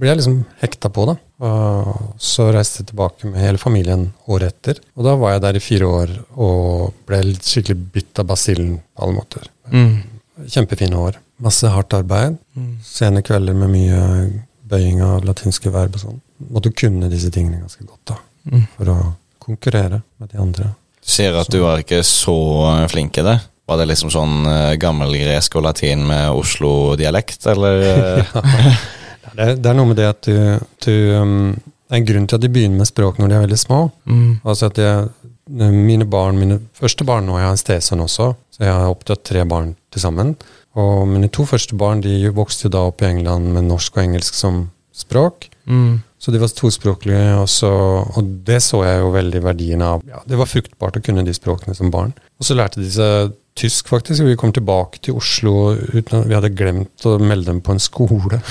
ble jeg liksom hekta på, da. Og så reiste jeg tilbake med hele familien året etter. Og da var jeg der i fire år og ble skikkelig bitt av basillen på alle måter. Mm. Kjempefine år. Masse hardt arbeid. Mm. Sene kvelder med mye bøying av latinske verb og sånn. Måtte kunne disse tingene ganske godt da, Mm. for å konkurrere med de andre. Du sier at du var ikke så flink i det. Var det liksom sånn eh, gammelgresk og latin med Oslo-dialekt, eller? eh? Det er, det er noe med det at du, du um, Det er en grunn til at de begynner med språk når de er veldig små. Mm. Altså at jeg, Mine barn, mine første barn nå, jeg har en stesønn også, så jeg har oppdratt tre barn til sammen. Og mine to første barn de vokste jo da opp i England med norsk og engelsk som språk. Mm. Så de var tospråklige, og, så, og det så jeg jo veldig verdien av. Ja, det var fruktbart å kunne de språkene som barn. Og så lærte de seg tysk, faktisk. Vi kom tilbake til Oslo uten at vi hadde glemt å melde dem på en skole.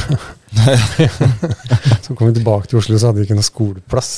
så kom vi tilbake til Oslo, så hadde vi ikke noe skoleplass.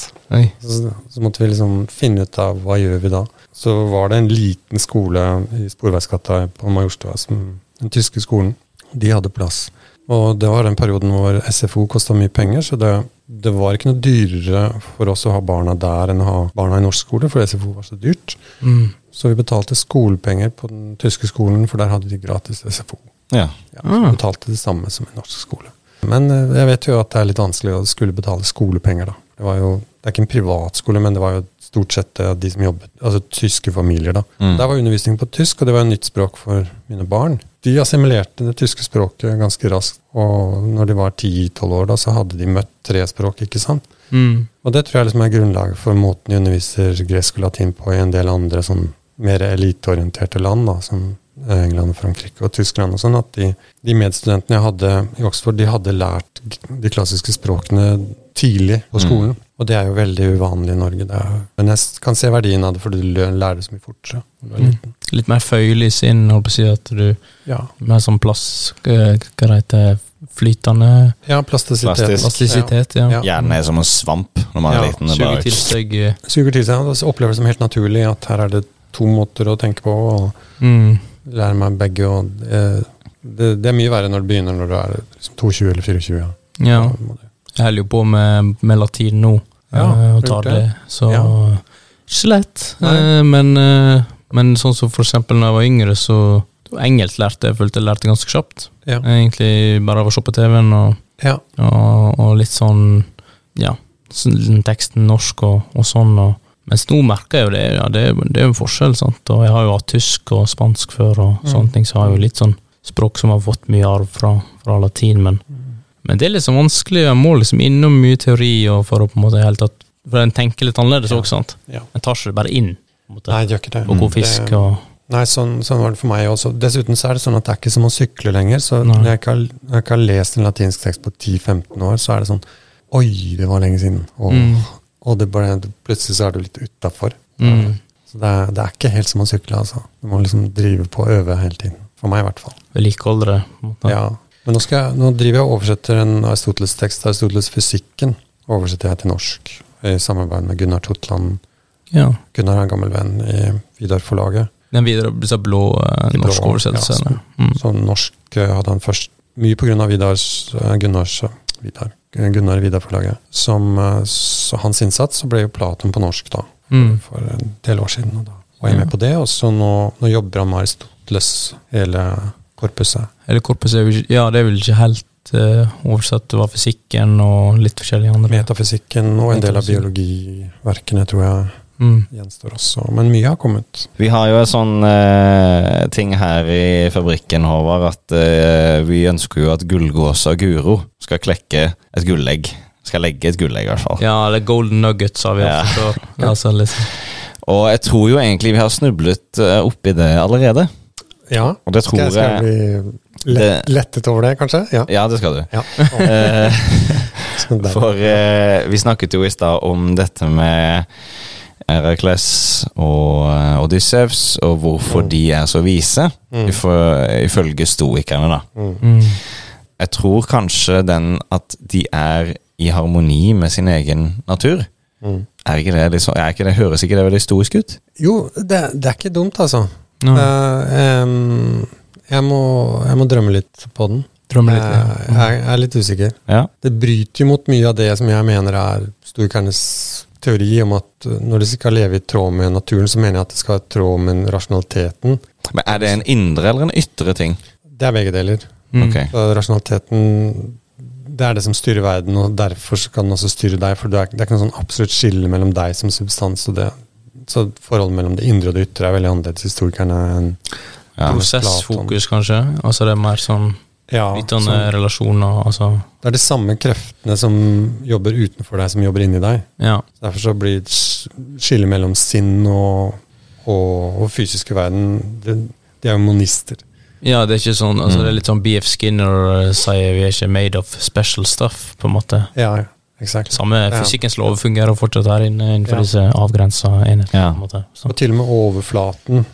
Så, så måtte vi liksom finne ut av hva gjør vi da. Så var det en liten skole i Sporveisgata på Majorstua, som- den tyske skolen. De hadde plass. Og det var den perioden hvor SFO kosta mye penger, så det, det var ikke noe dyrere for oss å ha barna der enn å ha barna i norsk skole, for SFO var så dyrt. Mm. Så vi betalte skolepenger på den tyske skolen, for der hadde de gratis SFO. Ja. Ja, Ah. så betalte det samme som i norsk skole. Men eh, jeg vet jo at det er litt vanskelig å skulle betale skolepenger, da. Det var jo, det er ikke en privatskole, men det var jo stort sett eh, de som jobbet, altså tyske familier, da. Mm. Der var undervisning på tysk, og det var et nytt språk for mine barn. De assimilerte det tyske språket ganske raskt, og når de var 10-12 år, da, så hadde de møtt tre språk, ikke sant. Mm. Og det tror jeg liksom er grunnlaget for måten de underviser gresk og latin på i en del andre sånn mer eliteorienterte land, da, som eh, England, Frankrike og Tyskland og sånn, at de, de medstudentene jeg hadde i Oxford, de hadde lært de klassiske språkene tidlig på skolen. Og det er jo veldig uvanlig i Norge. Det er, men jeg kan se verdien av det, for du lærer det så mye fortere. er Mm. Litt mer føyelig sinn, holdt på å si at du Ja. Mer sånn plass Hva hva det heter Flytende ja, plastisitet. Plastisk. plastisitet, ja. Ja. Hjernen er som en svamp når man er Ja, liten. Er Suger til seg eh, Suger til seg, og opplever det som helt naturlig at her er det to måter å tenke på, og mm. lære meg begge. Og det, det, det er mye verre når du begynner når du er liksom 22 eller 24. Ja. Ja. Jeg holder jo på med, med latin nå, Ja, uh, og tar det, så Ja. Ikke lett. Eh, men, uh, men sånn som for eksempel når jeg var yngre, så Engelsk lærte jeg, følte jeg lærte ganske kjapt. Ja. Egentlig bare av å se på TV-en og, ja. og, og litt sånn Ja, sånn teksten norsk og, og sånn. Og, mens nå merker jeg jo det, ja, det, det er jo en forskjell, sant. Og jeg har jo hatt tysk og spansk før, og Mm. sånne ting, så har jeg jo litt sånn språk som har fått mye arv fra, fra latin, men men det er liksom vanskelig. Jeg må liksom innom mye teori og for å på en måte helt tatt For en tenker litt annerledes Ja. også, sant. ja. En tar ikke det bare inn. Måte. Nei, det gjør ikke det. og god fisk Det- og Nei, sånn, sånn var det for meg også. Dessuten så er det sånn at det er ikke som å sykle lenger. Så når jeg ikke, har, jeg ikke har lest en latinsk tekst på 10-15 år, så er det sånn Oi, det var lenge siden. Og, Mm. Og det bare, plutselig så er du litt utafor. mm, Så det er, det er ikke helt som å sykle, altså. Du må liksom drive på og øve hele tiden. For meg, i hvert fall. vedlikeholde det. Ja. Men nå, jeg, nå driver jeg og oversetter en Aristoteles-tekst. Aristoteles fysikken oversetter jeg til norsk. I samarbeid med Gunnar Totland. ja. Gunnar er en gammel venn i Vidar-forlaget. Den videre så blå eh, norsk blå, Ja, så, Mm. Så norsk eh, hadde han først, mye av Vidars, eh, Gunnars, eh, Vidar, Gunnar Vidar-forlaget. Som eh, så hans innsats, så ble jo Platon på norsk da, Mm. for en del år siden. Og da var jeg Ja. med på det, og så nå, nå jobber han med Aristoteles, hele korpuset. Hele korpuset, er ikke Ja, det er vel ikke helt uh, oversatt. Det var fysikken og litt forskjellige andre. Metafysikken og en del av biologiverkene tror jeg Mm. gjenstår også. Men mye har kommet. Vi har jo en sånn eh, ting her i fabrikken, Håvard, at eh, vi ønsker jo at gullgåsa Guro skal klekke et gullegg. Skal legge et gullegg, i hvert fall. Ja, eller golden nuggets har vi Ja. også. Altså, liksom. Og jeg tror jo egentlig vi har snublet eh, oppi det allerede. Ja, Og det tror skal skal jeg jeg bli lett, lettet over det, kanskje? Ja. Ja, det skal du. ja. Eh, For eh, vi snakket jo i stad om dette med Erakles og eh, Odyssevs, og hvorfor Mm. de er så vise, Mm. ifø- ifølge stoikerne, da. Mm. Mm. Jeg tror kanskje den at de er i harmoni med sin egen natur. Mm. Er ikke det liksom, er ikke det, Høres ikke det veldig stoisk ut? Jo, det, det er ikke dumt, altså. Ja. Eh, em, jeg, må, jeg må drømme litt på den. Drømme litt. Eh, jeg, jeg er litt usikker. Ja. Det bryter jo mot mye av det som jeg mener er stoikernes teori om at uh, når det skal leve i tråd med naturen, så mener jeg at det skal være i tråd med rasjonaliteten. Men er det en indre eller en ytre ting? Det er begge deler. Mm. Ok. Så rasjonaliteten det er det som styrer verden, og derfor kan den også styre deg. For det er, det er ikke noe sånn absolutt skille mellom deg som substans og det. Så forholdet mellom det indre og det ytre er veldig annerledes historikerne enn Ja. Prosessfokus, kanskje. Altså det er mer sånn ja, flytende så relasjoner. Altså, Det er de samme kreftene som jobber utenfor deg, som jobber inni deg. ja. Derfor så blir sk- skillet mellom sinn og, og, og fysiske verden det, De er jo monister. ja, det er ikke sånn altså Mm. Det er litt sånn BF Skinner sier vi er ikke made of special stuff, på en måte. Ja, ja, exakt. Samme Ja. fysikkens lov fungerer fortsatt her inne innenfor Ja. disse avgrensa enhetene. Ja. en Og til og med overflaten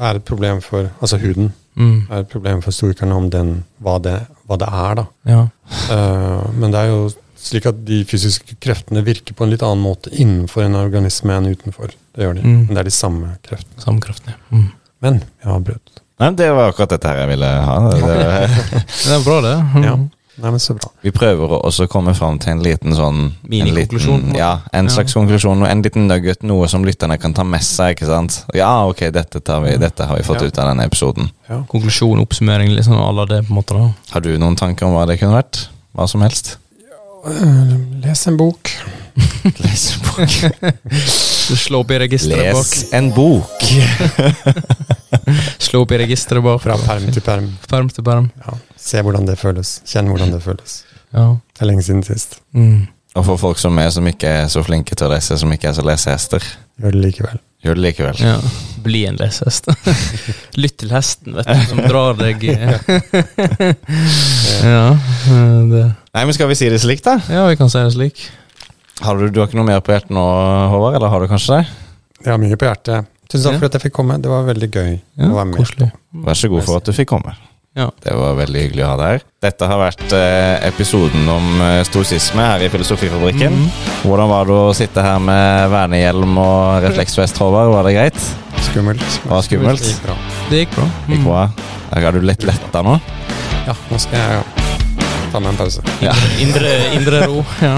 er et problem for Altså huden mm, er et problem for storikerne om den, hva, det, hva det er, da. ja. Eh, men det er jo slik at de fysiske kreftene virker på en litt annen måte innenfor en organisme enn utenfor. Det gjør de. Mm. Men det er de samme kreftene. Samme kreftene, ja. Mm. Men jeg har brutt. Nei, det var akkurat dette her jeg ville ha. Det, Det er bra, det. Mm. Ja. Nei, men så bra. Vi prøver å også komme fram til en liten sånn Minikonklusjon, en. Ja, en Ja. slags konklusjon. En liten nugget, noe som lytterne kan ta med seg. ikke sant? Ja, ok, dette, tar vi, dette har vi fått Ja. ut av denne episoden. Ja. Konklusjon, oppsummering, liksom alle det, på en måte. da Har du noen tanker om hva det kunne vært? Hva som helst? Les en bok. Les en bok. Slå opp i registeret bak. Les en bok! Slå opp i registeret bak. Fra perm til perm. Perm til perm. Ja. Se hvordan det føles. Kjenn hvordan det føles. Ja. Det er lenge siden sist. Mm. Og for folk som er som ikke er så flinke til å lese, som ikke er så lesehester, Gjør det likevel. gjør det likevel. ja. Bli en lesehest. Lytt til hesten, vet du, som drar deg Ja. eh, Det. Nei, men Skal vi si det slik, da? Ja, vi kan si det slik. Har du, du har ikke noe mer på hjertet nå, Håvard? Eller har du kanskje det? Jeg har mye på hjertet. Tusen takk Ja. for at jeg fikk komme. Det var veldig gøy Ja, å være med. Koselig. Vær så god for at du fikk komme. Ja. Det var veldig hyggelig å ha deg her. Dette har vært eh, episoden om eh, stoisisme her i Filosofifabrikken. Mm. Hvordan var det å sitte her med vernehjelm og refleksvest, Håvard? Var det greit? Skummelt. Var det skummelt? Det gikk bra. Det gikk bra. Gikk Mm. bra? Er du litt letta nå? Ja, nå skal jeg ta meg en pause. Ja. Indre, indre ro. Ja.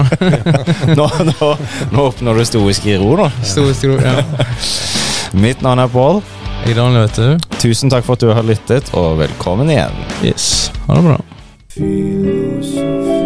Nå, nå, nå oppnår du stoisk ro, nå. Stoisk ro, ja. Mitt navn er Pål. Tusen takk for at du har lyttet, og velkommen igjen. Yes. Ha det bra. Filosofi.